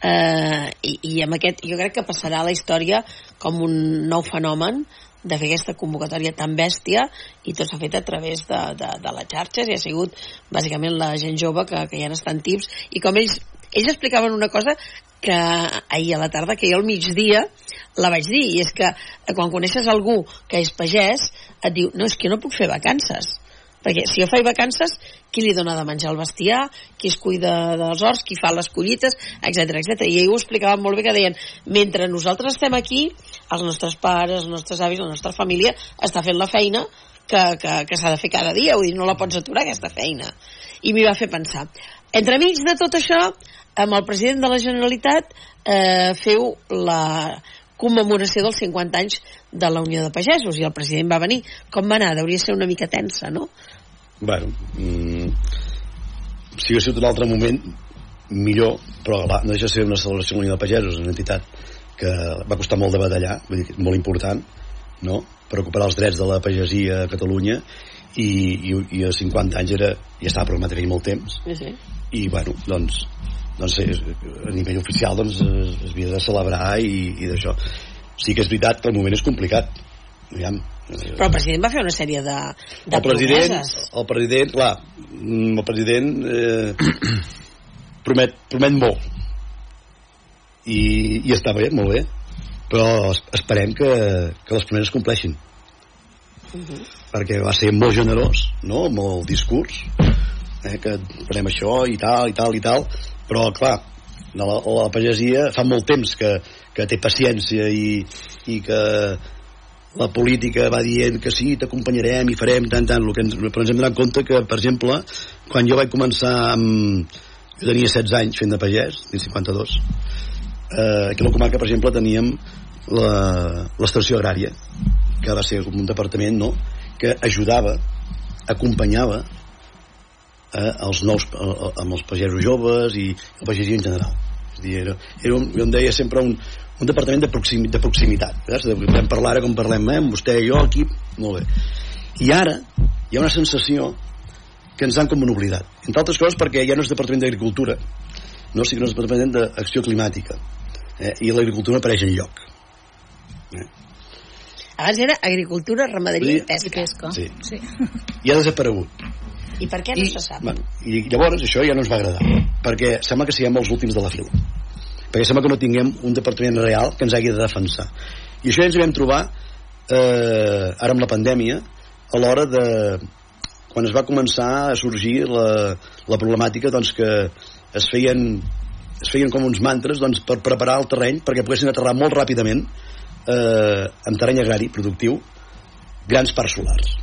eh, i, i amb aquest, jo crec que passarà la història com un nou fenomen de fer aquesta convocatòria tan bèstia i tot s'ha fet a través de, de, de les xarxes i ha sigut bàsicament la gent jove que, que ja n'estan tips i com ells, ells explicaven una cosa que ahir a la tarda, que jo al migdia la vaig dir, i és que eh, quan coneixes algú que és pagès et diu, no, és que no puc fer vacances perquè si jo faig vacances, qui li dona de menjar al bestiar, qui es cuida dels horts, qui fa les collites, etc etc. I ell ho explicava molt bé que deien, mentre nosaltres estem aquí, els nostres pares, els nostres avis, la nostra família està fent la feina que, que, que s'ha de fer cada dia, vull dir, no la pots aturar aquesta feina. I m'hi va fer pensar. Entremig de tot això, amb el president de la Generalitat eh, feu la commemoració dels 50 anys de la Unió de Pagesos i el president va venir. Com va anar? Hauria ser una mica tensa, no? bueno mm, si hagués sigut un altre moment millor, però clar, no deixa de ser una celebració de la Unió de Pagesos, una entitat que va costar molt de batallar, vull dir, molt important, no?, per recuperar els drets de la pagesia a Catalunya i, i, i a 50 anys era, ja estava programat aquell molt temps Sí, sí. I bueno, doncs doncs, a nivell oficial doncs, es, es havia de celebrar i, i d'això. Sí que és veritat que el moment és complicat Aviam, Però el president va fer una sèrie de, de el president, promeses. el president, clar, mm, el president eh, promet, promet molt. I, i està bé, molt bé. Però es- esperem que, que les promeses compleixin. Perquè va ser molt generós no? amb el discurs eh, que farem això i tal i tal i tal però clar la, la pagesia fa molt temps que, que té paciència i, i que la política va dient que sí, t'acompanyarem i farem tant, tant, el que ens, però ens hem donat compte que, per exemple, quan jo vaig començar amb... jo tenia 16 anys fent de pagès, dins 52 eh, aquí a la comarca, per exemple, teníem l'estació agrària que va ser un departament no? que ajudava, acompanyava eh, els nous, eh, amb els pagesos joves i la pagesia en general. És a dir, era, era un, jo em deia sempre un, un departament de, proximi, de proximitat. Eh? Vam parlar ara com parlem, eh? amb vostè i jo aquí, molt bé. I ara hi ha una sensació que ens han com un oblidat. Entre altres coses perquè ja no és departament d'agricultura, no, sí que no és departament d'acció climàtica. Eh? I l'agricultura no apareix en lloc. Abans era agricultura, ramaderia i pesca. I pesca. Sí. sí. I ha desaparegut. I per què no se sap? Bueno, I llavors això ja no ens va agradar, perquè sembla que siguem els últims de la fila. Perquè sembla que no tinguem un departament real que ens hagi de defensar. I això ja ens vam trobar eh, ara amb la pandèmia, a l'hora de quan es va començar a sorgir la, la problemàtica doncs, que es feien es feien com uns mantres doncs, per preparar el terreny perquè poguessin aterrar molt ràpidament eh, en terreny agrari productiu grans parcs solars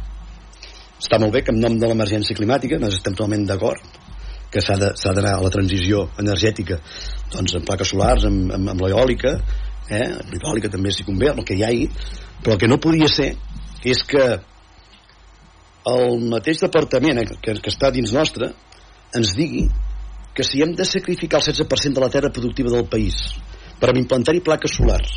està molt bé que en nom de l'emergència climàtica nosaltres estem totalment d'acord que s'ha d'anar a la transició energètica doncs amb plaques solars, amb, amb, amb l'eòlica eh? l'eòlica també si convé, el que hi hagi però el que no podia ser és que el mateix departament eh, que, que està dins nostre ens digui que si hem de sacrificar el 16% de la terra productiva del país per implantar-hi plaques solars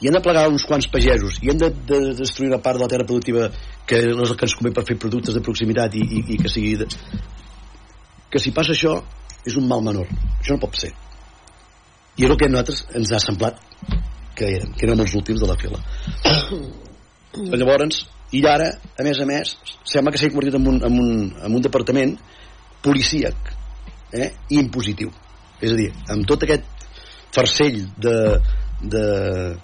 i hem de plegar uns quants pagesos. I hem de, de destruir una part de la terra productiva que és el que ens convé per fer productes de proximitat i, i, i que sigui de... que si passa això és un mal menor. Això no pot ser. I és el que a nosaltres ens ha semblat que érem, que érem els últims de la fila. Llavors i ara, a més a més sembla que s'ha convertit en un, en un, en un departament policíac eh? i impositiu. És a dir, amb tot aquest farcell de de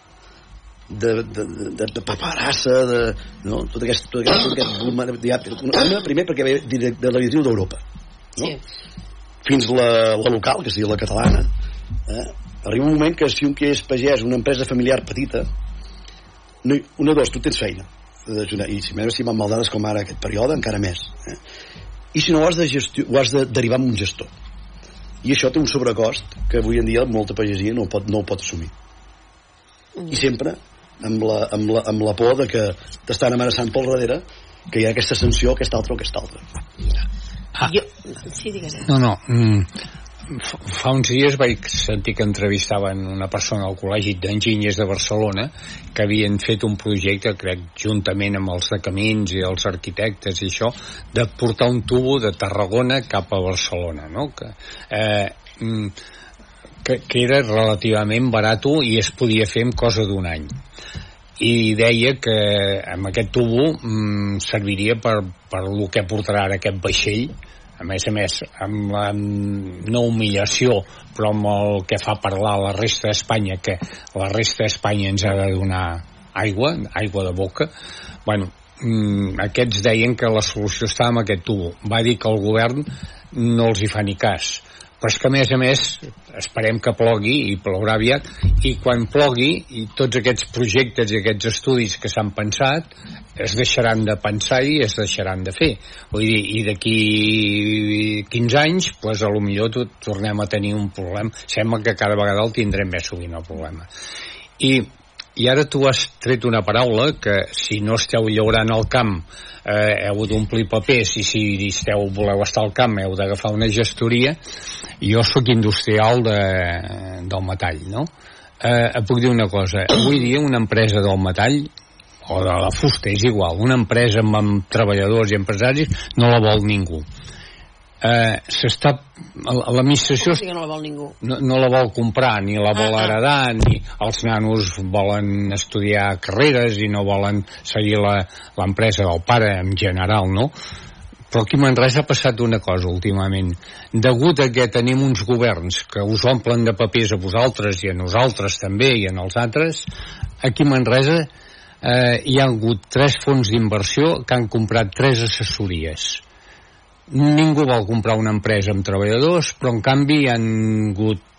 de, de, de, de paperassa de, no? tot aquest, tot aquest, tot aquest volum- ja, una, primer perquè ve de, de la directriu d'Europa no? Sí. fins la, la local, que sigui la catalana eh? arriba un moment que si un que és pagès una empresa familiar petita no, una o dos, tu tens feina d'ajudar. i si més si van maldades com ara aquest període encara més eh? i si no ho has de, gestió, ho has de derivar amb un gestor i això té un sobrecost que avui en dia molta pagesia no, ho pot, no ho pot assumir i sempre amb la, amb la, amb la por de que t'estan amenaçant pel darrere que hi ha aquesta sanció, aquesta altra o aquesta altra Ah. Jo... Sí, digues. No, no. Mm, fa- uns dies vaig sentir que entrevistaven una persona al Col·legi d'Enginyers de Barcelona que havien fet un projecte, crec, juntament amb els de camins i els arquitectes i això, de portar un tubo de Tarragona cap a Barcelona, no? Que, eh, mm, que, que era relativament barat i es podia fer en cosa d'un any i deia que amb aquest tubo mm, serviria per, per el que portarà ara aquest vaixell. A més a més amb la no humillació però amb el que fa parlar la resta d'Espanya que la resta d'Espanya ens ha de donar aigua, aigua de boca. Bueno, mm, aquests deien que la solució estava amb aquest tubo. Va dir que el govern no els hi fa ni cas però és que a més a més esperem que plogui i plourà aviat. I quan plogui i tots aquests projectes i aquests estudis que s'han pensat es deixaran de pensar i es deixaran de fer. Vull dir, i d'aquí 15 anys pues, a lo millor tot, tornem a tenir un problema. Sembla que cada vegada el tindrem més sovint el problema. I, i ara tu has tret una paraula que si no esteu llaurant al camp eh, heu d'omplir papers i si esteu, voleu estar al camp heu d'agafar una gestoria. Jo sóc industrial de, del metall no? eh, et puc dir una cosa. Avui dia una empresa del metall o de la fusta, és igual. Una empresa amb, amb treballadors i empresaris no la vol ningú eh, s'està l'administració no la vol ningú. no, no la vol comprar ni la vol Ah, ah. heredar ni els nanos volen estudiar carreres i no volen seguir l'empresa del pare en general no? però aquí a Manresa ha passat una cosa últimament degut a que tenim uns governs que us omplen de papers a vosaltres i a nosaltres també i en els altres aquí a Manresa eh, hi ha hagut tres fons d'inversió que han comprat tres assessories ningú vol comprar una empresa amb treballadors, però en canvi hi han hagut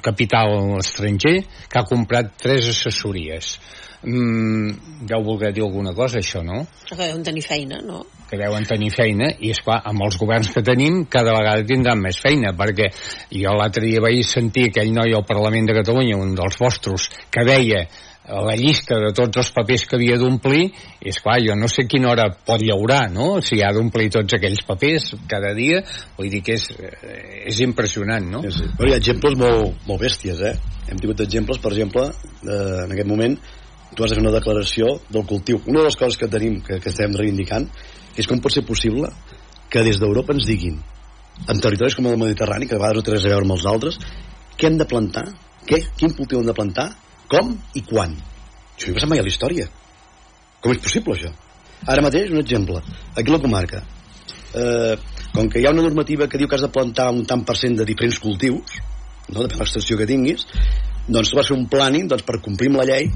capital estranger que ha comprat tres assessories. Mm, deu voler dir alguna cosa, això, no? Que deuen tenir feina, no? que deuen tenir feina i és clar, amb els governs que tenim cada vegada tindran més feina perquè jo l'altre dia vaig sentir aquell noi al Parlament de Catalunya, un dels vostres que deia la llista de tots els papers que havia d'omplir és clar, jo no sé quina hora pot llaurar no? si ha d'omplir tots aquells papers cada dia, vull dir que és, eh, és impressionant, no? Sí, sí. Però hi ha exemples molt, molt bèsties, eh? Hem tingut exemples, per exemple, eh, en aquest moment, tu has de fer una declaració del cultiu. Una de les coses que tenim, que, que estem reivindicant, és com pot ser possible que des d'Europa ens diguin, en territoris com el Mediterrani, que a vegades té res a veure amb els altres, què hem de plantar, què, quin cultiu hem de plantar, com i quan. Això no ha passat mai a la història. Com és possible, això? Ara mateix, un exemple. Aquí a la comarca, eh, com que hi ha una normativa que diu que has de plantar un tant per cent de diferents cultius, no? depèn de l'extensió que tinguis, doncs tu vas fer un planning doncs, per complir amb la llei,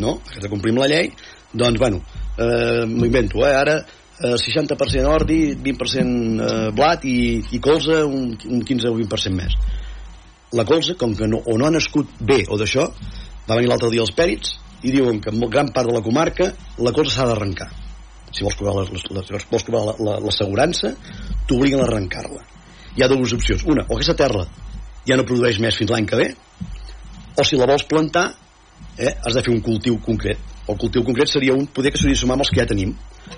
no? De complir amb la llei, doncs, bueno, eh, m'ho invento, eh? ara eh, 60% ordi, 20% eh, blat i, i colza un, un 15 o 20% més. La colza, com que no, o no ha nascut bé o d'això, va venir l'altre dia els pèrits i diuen que en gran part de la comarca la colza s'ha d'arrencar. Si vols cobrar les- les- si vols cobrar la- la- l'assegurança, t'obliguen a arrencar-la. Hi ha dues opcions. Una, o aquesta terra ja no produeix més fins l'any que ve, o si la vols plantar, eh, has de fer un cultiu concret. El cultiu concret seria un, poder que s'hauria de sumar amb els que ja tenim.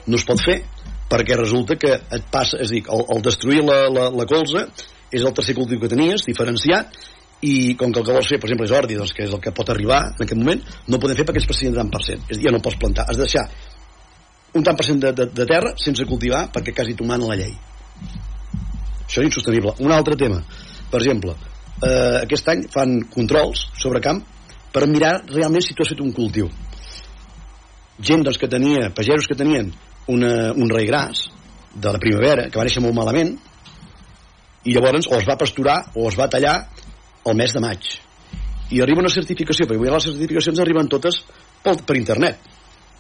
No es pot fer, perquè resulta que et passa, és a dir, el, el destruir la, la, la colza és el tercer cultiu que tenies, diferenciat, i com que el que vols fer, per exemple, és ordi, doncs, que és el que pot arribar en aquest moment, no ho podem fer perquè és precedent de tant per cent. És a dir, ja no pots plantar. Has de deixar un tant per cent de, de, de terra sense cultivar perquè quasi t'ho mana la llei. Això és insostenible. Un altre tema, per exemple, eh, aquest any fan controls sobre camp per mirar realment si tu has fet un cultiu. Gent doncs, que tenia, pagesos que tenien una, un rei gras de la primavera, que va néixer molt malament, i llavors o es va pasturar o es va tallar el mes de maig. I arriba una certificació, perquè avui les certificacions arriben totes per, per internet.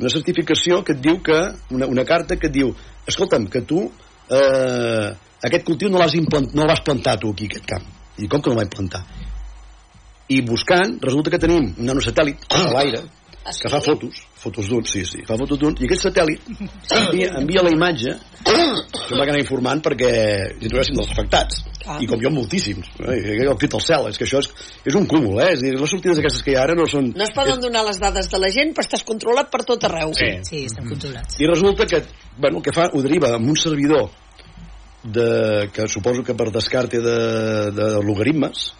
Una certificació que et diu que, una, una carta que et diu, escolta'm, que tu eh, aquest cultiu no l'has no el vas plantar tu aquí, aquest camp. I com que no el vaig plantar? I buscant, resulta que tenim un nanosatèl·lit a l'aire que fa fotos, fotos d'un, sí, sí, fa fotos d'un, i aquest satèl·lit envia, envia la imatge, jo em vaig anar informant perquè hi trobessin dels afectats, Clar. i com jo moltíssims, eh? I el crit al cel, és que això és, és un cúmul, eh? És dir, les sortides aquestes que hi ha ara no són... No es poden donar les dades de la gent, però estàs controlat per tot arreu. Sí. Sí, estan controlats. I resulta que, bueno, el que fa, ho deriva amb un servidor de, que suposo que per descarte de, de logaritmes,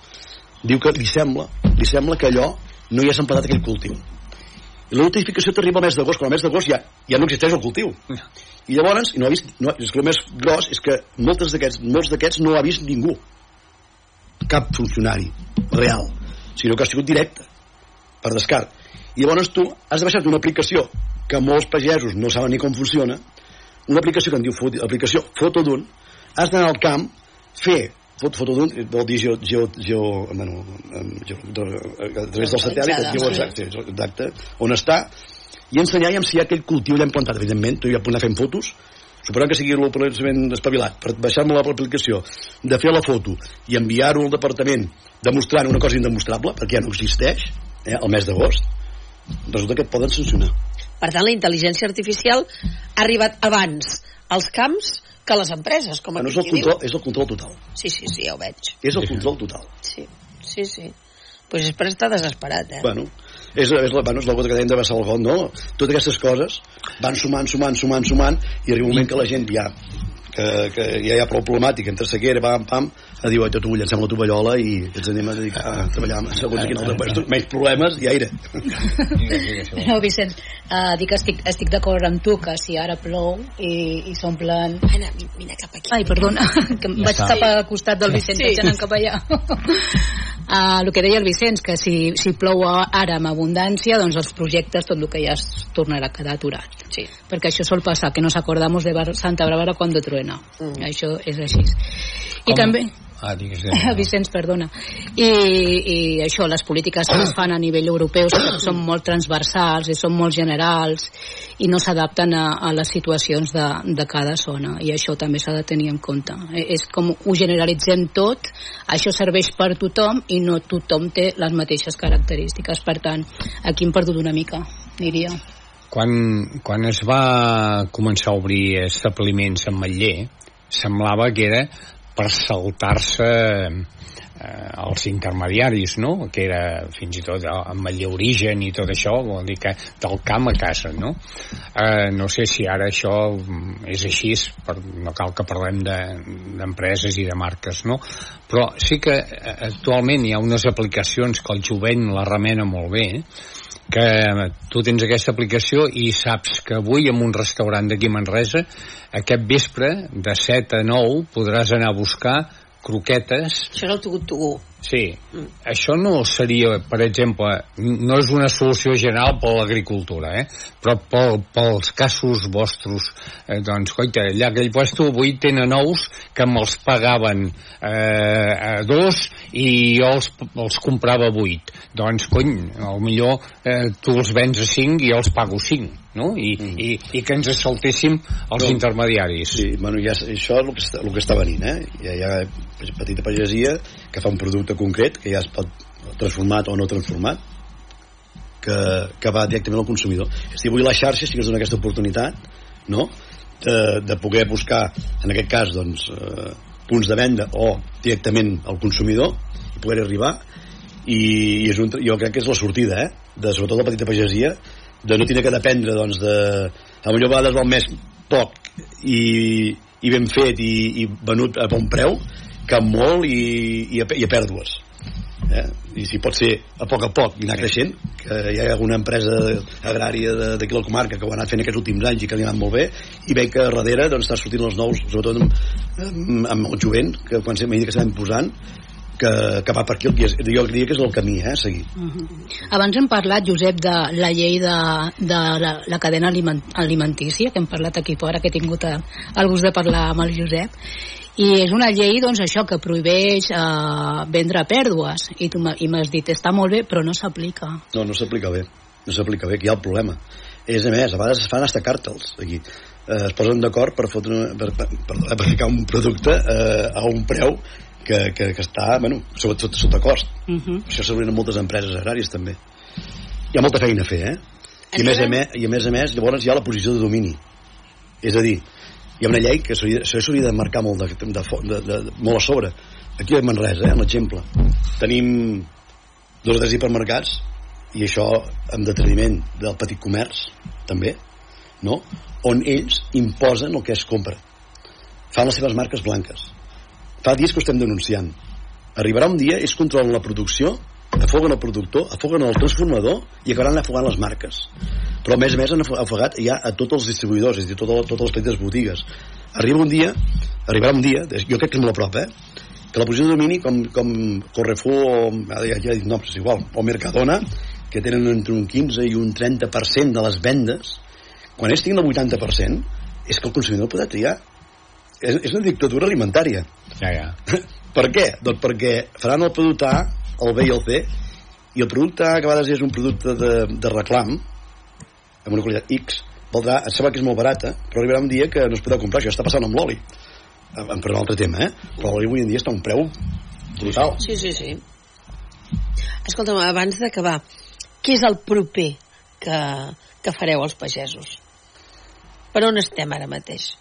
diu que li sembla, li sembla que allò no hi ha plantat aquell cultiu. I la notificació t'arriba al mes d'agost, quan al mes d'agost ja, ja no existeix el cultiu. I llavors, i no ha vist, no, és que el més gros és que moltes molts d'aquests no ha vist ningú. Cap funcionari real, sinó que ha sigut directe, per descart. I llavors tu has de baixar una aplicació que molts pagesos no saben ni com funciona, una aplicació que en diu aplicació foto d'un, has d'anar al camp, fer fot, foto d'un, vol dir geo, geo, geo, bueno, geo, a través del satèl·lit, et diu exacte, exacte, on està, i ensenyar si hi ha aquell cultiu ja implantat, evidentment, tu ja pots anar fent fotos, suposant que sigui l'operació espavilat, per baixar-me l'aplicació, de fer la foto i enviar-ho al departament demostrant una cosa indemostrable, perquè ja no existeix, eh, al mes d'agost, resulta que et poden sancionar. Per tant, la intel·ligència artificial ha arribat abans als camps que les empreses, com Bueno, és, aquí el qui diu. control, és el control total. Sí, sí, sí, ja ho veig. És el control total. Sí, sí, sí. Pues és per estar desesperat, eh? Bueno, és, és, la, bueno, és la gota que dèiem de got, no? Totes aquestes coses van sumant, sumant, sumant, sumant, i arriba un moment que la gent ja que, que ja hi ha prou problemàtica entre sequera, pam, pam, a dir, oi, tot ho llancem la tovallola i ens anem a dedicar a treballar amb segons quin altre puesto. Menys problemes i aire. No, Vicenç, uh, dic que estic, estic d'acord amb tu que si ara plou i, i s'omplen... Anna, vine cap aquí. Ai, perdona, que em Ja vaig cap al costat del Vicenç, Sí. anant cap allà. Uh, el que deia el Vicenç, que si, si plou ara amb abundància, doncs els projectes, tot el que ja es tornarà a quedar aturat. Sí. Perquè això sol passar, que nos acordamos de Santa Bárbara cuando truena. Mm. Això és així. I també... Ah, digues. Vicenç, perdona. I, I això, les polítiques que es fan a nivell europeu són- molt transversals i són molt generals i no s'adapten a, a les situacions de, de cada zona i això també s'ha de tenir en compte. Eh, És com ho generalitzem tot, això serveix per tothom i no tothom té les mateixes característiques. Per tant, aquí hem perdut una mica, diria. Quan, quan es va començar a obrir establiments en Matller, semblava que era per saltar-se eh, els intermediaris, no? Que era fins i tot en Matller Origen i tot això, vol dir que del camp a casa, no? Eh, no sé si ara això mm, és així, per, no cal que parlem de- d'empreses de, i de marques, no? Però sí que eh, actualment hi ha unes aplicacions que el jovent la remena molt bé, que tu tens aquesta aplicació i saps que avui en un restaurant d'aquí a Manresa aquest vespre de 7 a 9 podràs anar a buscar croquetes Això és el tugut tugu. Sí, això no seria, per exemple, no és una solució general per l'agricultura, eh? però pel, pels casos vostres, eh, doncs, coita, allà aquell puesto avui tenen ous que me'ls pagaven eh, a dos i jo els, els comprava a vuit. Doncs, cony, millor eh, tu els vens a cinc i jo els pago cinc, no? I, mm. i, i que ens saltéssim els No. intermediaris. Sí, bueno, ja, això és el que, està, el que està venint, eh? Ja hi ha petita pagesia que fa un producte concret que ja es pot transformat o no transformat que, que va directament al consumidor. Dir, avui la xarxa sí que ens dona aquesta oportunitat, no?, de, de poder buscar, en aquest cas, doncs, eh, punts de venda o directament al consumidor i poder arribar i, i és un, jo crec que és la sortida, eh?, de sobretot la petita pagesia, de no tenir que dependre, doncs, de... A millor a vegades val més poc i, i ben fet i, i venut a bon preu que molt i, i, a, i a pèrdues eh? i si pot ser a poc a poc i anar creixent que hi ha alguna empresa agrària d'aquí la comarca que ho ha anat fent aquests últims anys i que li ha anat molt bé i veig que darrere doncs, està sortint els nous sobretot amb, amb, amb el jovent que quan mesura que s'anem posant que, que va per aquí jo diria que és el camí eh, a seguir Abans hem parlat, Josep, de la llei de, de la, la cadena aliment, alimentícia, que hem parlat aquí fora, que he tingut el, el gust de parlar amb el Josep, i és una llei, doncs, això, que prohibeix eh, vendre pèrdues. I tu m'has dit, està molt bé, però no s'aplica. No, no s'aplica bé. No s'aplica bé, que hi ha el problema. És a més, a vegades es fan hasta càrtels aquí. Eh, es posen d'acord per, fotre per, per, per, per ficar un producte eh, a un preu que, que, que està, bueno, sota, sota, cost. Uh -huh. Això en moltes empreses agràries també. Hi ha molta feina a fer, eh? I a, més a més, I a més a més, llavors hi ha la posició de domini. És a dir, hi ha una llei que s'hauria de marcar molt, de, de, de, de, de, molt a sobre. Aquí a Manresa, eh, l'exemple, tenim dos o tres hipermercats i això amb deteniment del petit comerç també no? on ells imposen el que es compra fan les seves marques blanques fa dies que ho estem denunciant. Arribarà un dia, ells controlen la producció afoguen el productor, afoguen el transformador i acabaran afogant les marques. Però a més a més han afo- afogat ja a tots els distribuïdors és a dir, totes les petites botigues. Arriba un dia, arribarà un dia jo crec que és molt a prop, eh que la posició de domini com, com Correfour o, ja, ja noms, és igual, o Mercadona que tenen entre un 15 i un 30% de les vendes quan ells tinguin el 80% és que el consumidor podrà triar. És, és una dictadura alimentària Ja, ja. per què? Doncs perquè faran el producte A, el B i el C, i el producte A, que a vegades és un producte de, de reclam, amb una qualitat X, valdrà, em sembla que és molt barata, però arribarà un dia que no es podrà comprar, això està passant amb l'oli, Eh, per un altre tema, eh? Però l'oli avui en dia està a un preu brutal. Sí, sí, sí. Escolta'm, abans d'acabar, què és el proper que, que fareu els pagesos? Per on estem ara mateix?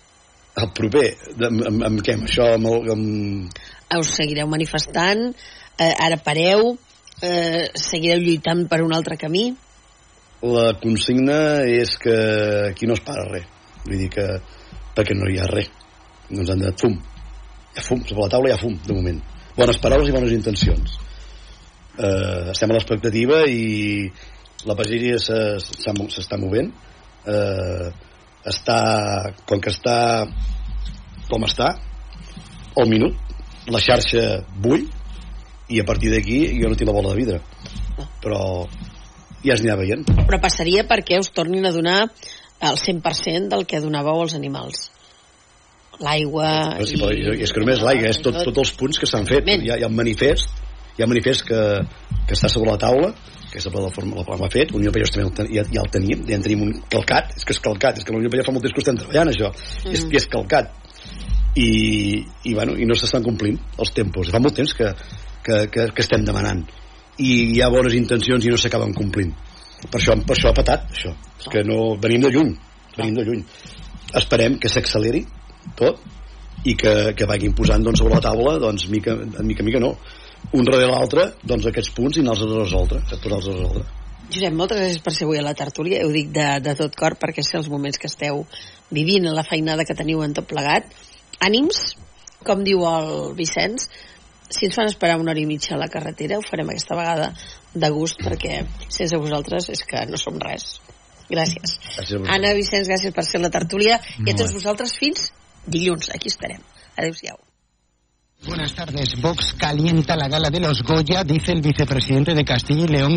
El proper, amb, amb, amb què? Amb això, amb, el, amb... Us seguireu manifestant? Eh, ara pareu? Eh, seguireu lluitant per un altre camí? La consigna és que aquí no es para res. Vull dir que... perquè no hi ha res. doncs han de fum hi ha fum, sobre la taula hi ha fum de moment bones paraules i bones intencions eh, estem a l'expectativa i la Pageria s'està movent eh, està com que està com està al minut la xarxa bull i a partir d'aquí jo no tinc la bola de vidre. Però ja es anirà veient. Però passaria perquè us tornin a donar el 100% del que donàveu als animals. L'aigua i... Sí, és que només l'aigua, és tot, tots els punts que s'han fet. Hi ha, hi ha un manifest hi ha un manifest que, que està sobre la taula que és la plataforma la ha fet, Unió Pallós també ja, ja el tenim, ja en tenim un calcat és que és calcat, és que la Unió Pallós fa molt temps que estem treballant això, mm. és, i és calcat. I, i, bueno, i no s'estan complint els tempos, fa molt temps que, que, que, que estem demanant. I hi ha bones intencions i no s'acaben complint. Per això, per això ha patat això. és que no, venim de lluny venim de lluny. Esperem que s'acceleri tot i que, que vagin posant doncs, sobre la taula doncs, mica, mica mica no un darrere l'altre doncs, aquests punts i anar-los a resoldre, posar-los a resoldre. Josep, moltes gràcies per ser avui a la tertúlia. Ho dic de, de tot cor perquè sé els moments que esteu vivint, la feinada que teniu en tot plegat. Ànims, com diu el Vicenç, si ens fan esperar una hora i mitja a la carretera, ho farem aquesta vegada de gust perquè sense vosaltres és que no som res. Gràcies. gràcies Anna, Vicenç, gràcies per ser la tertúlia i a tots vosaltres fins dilluns. Aquí estarem. Adéu-siau. Buenas tardes. Vox calienta la gala de los Goya, dice el vicepresidente de Castilla y León.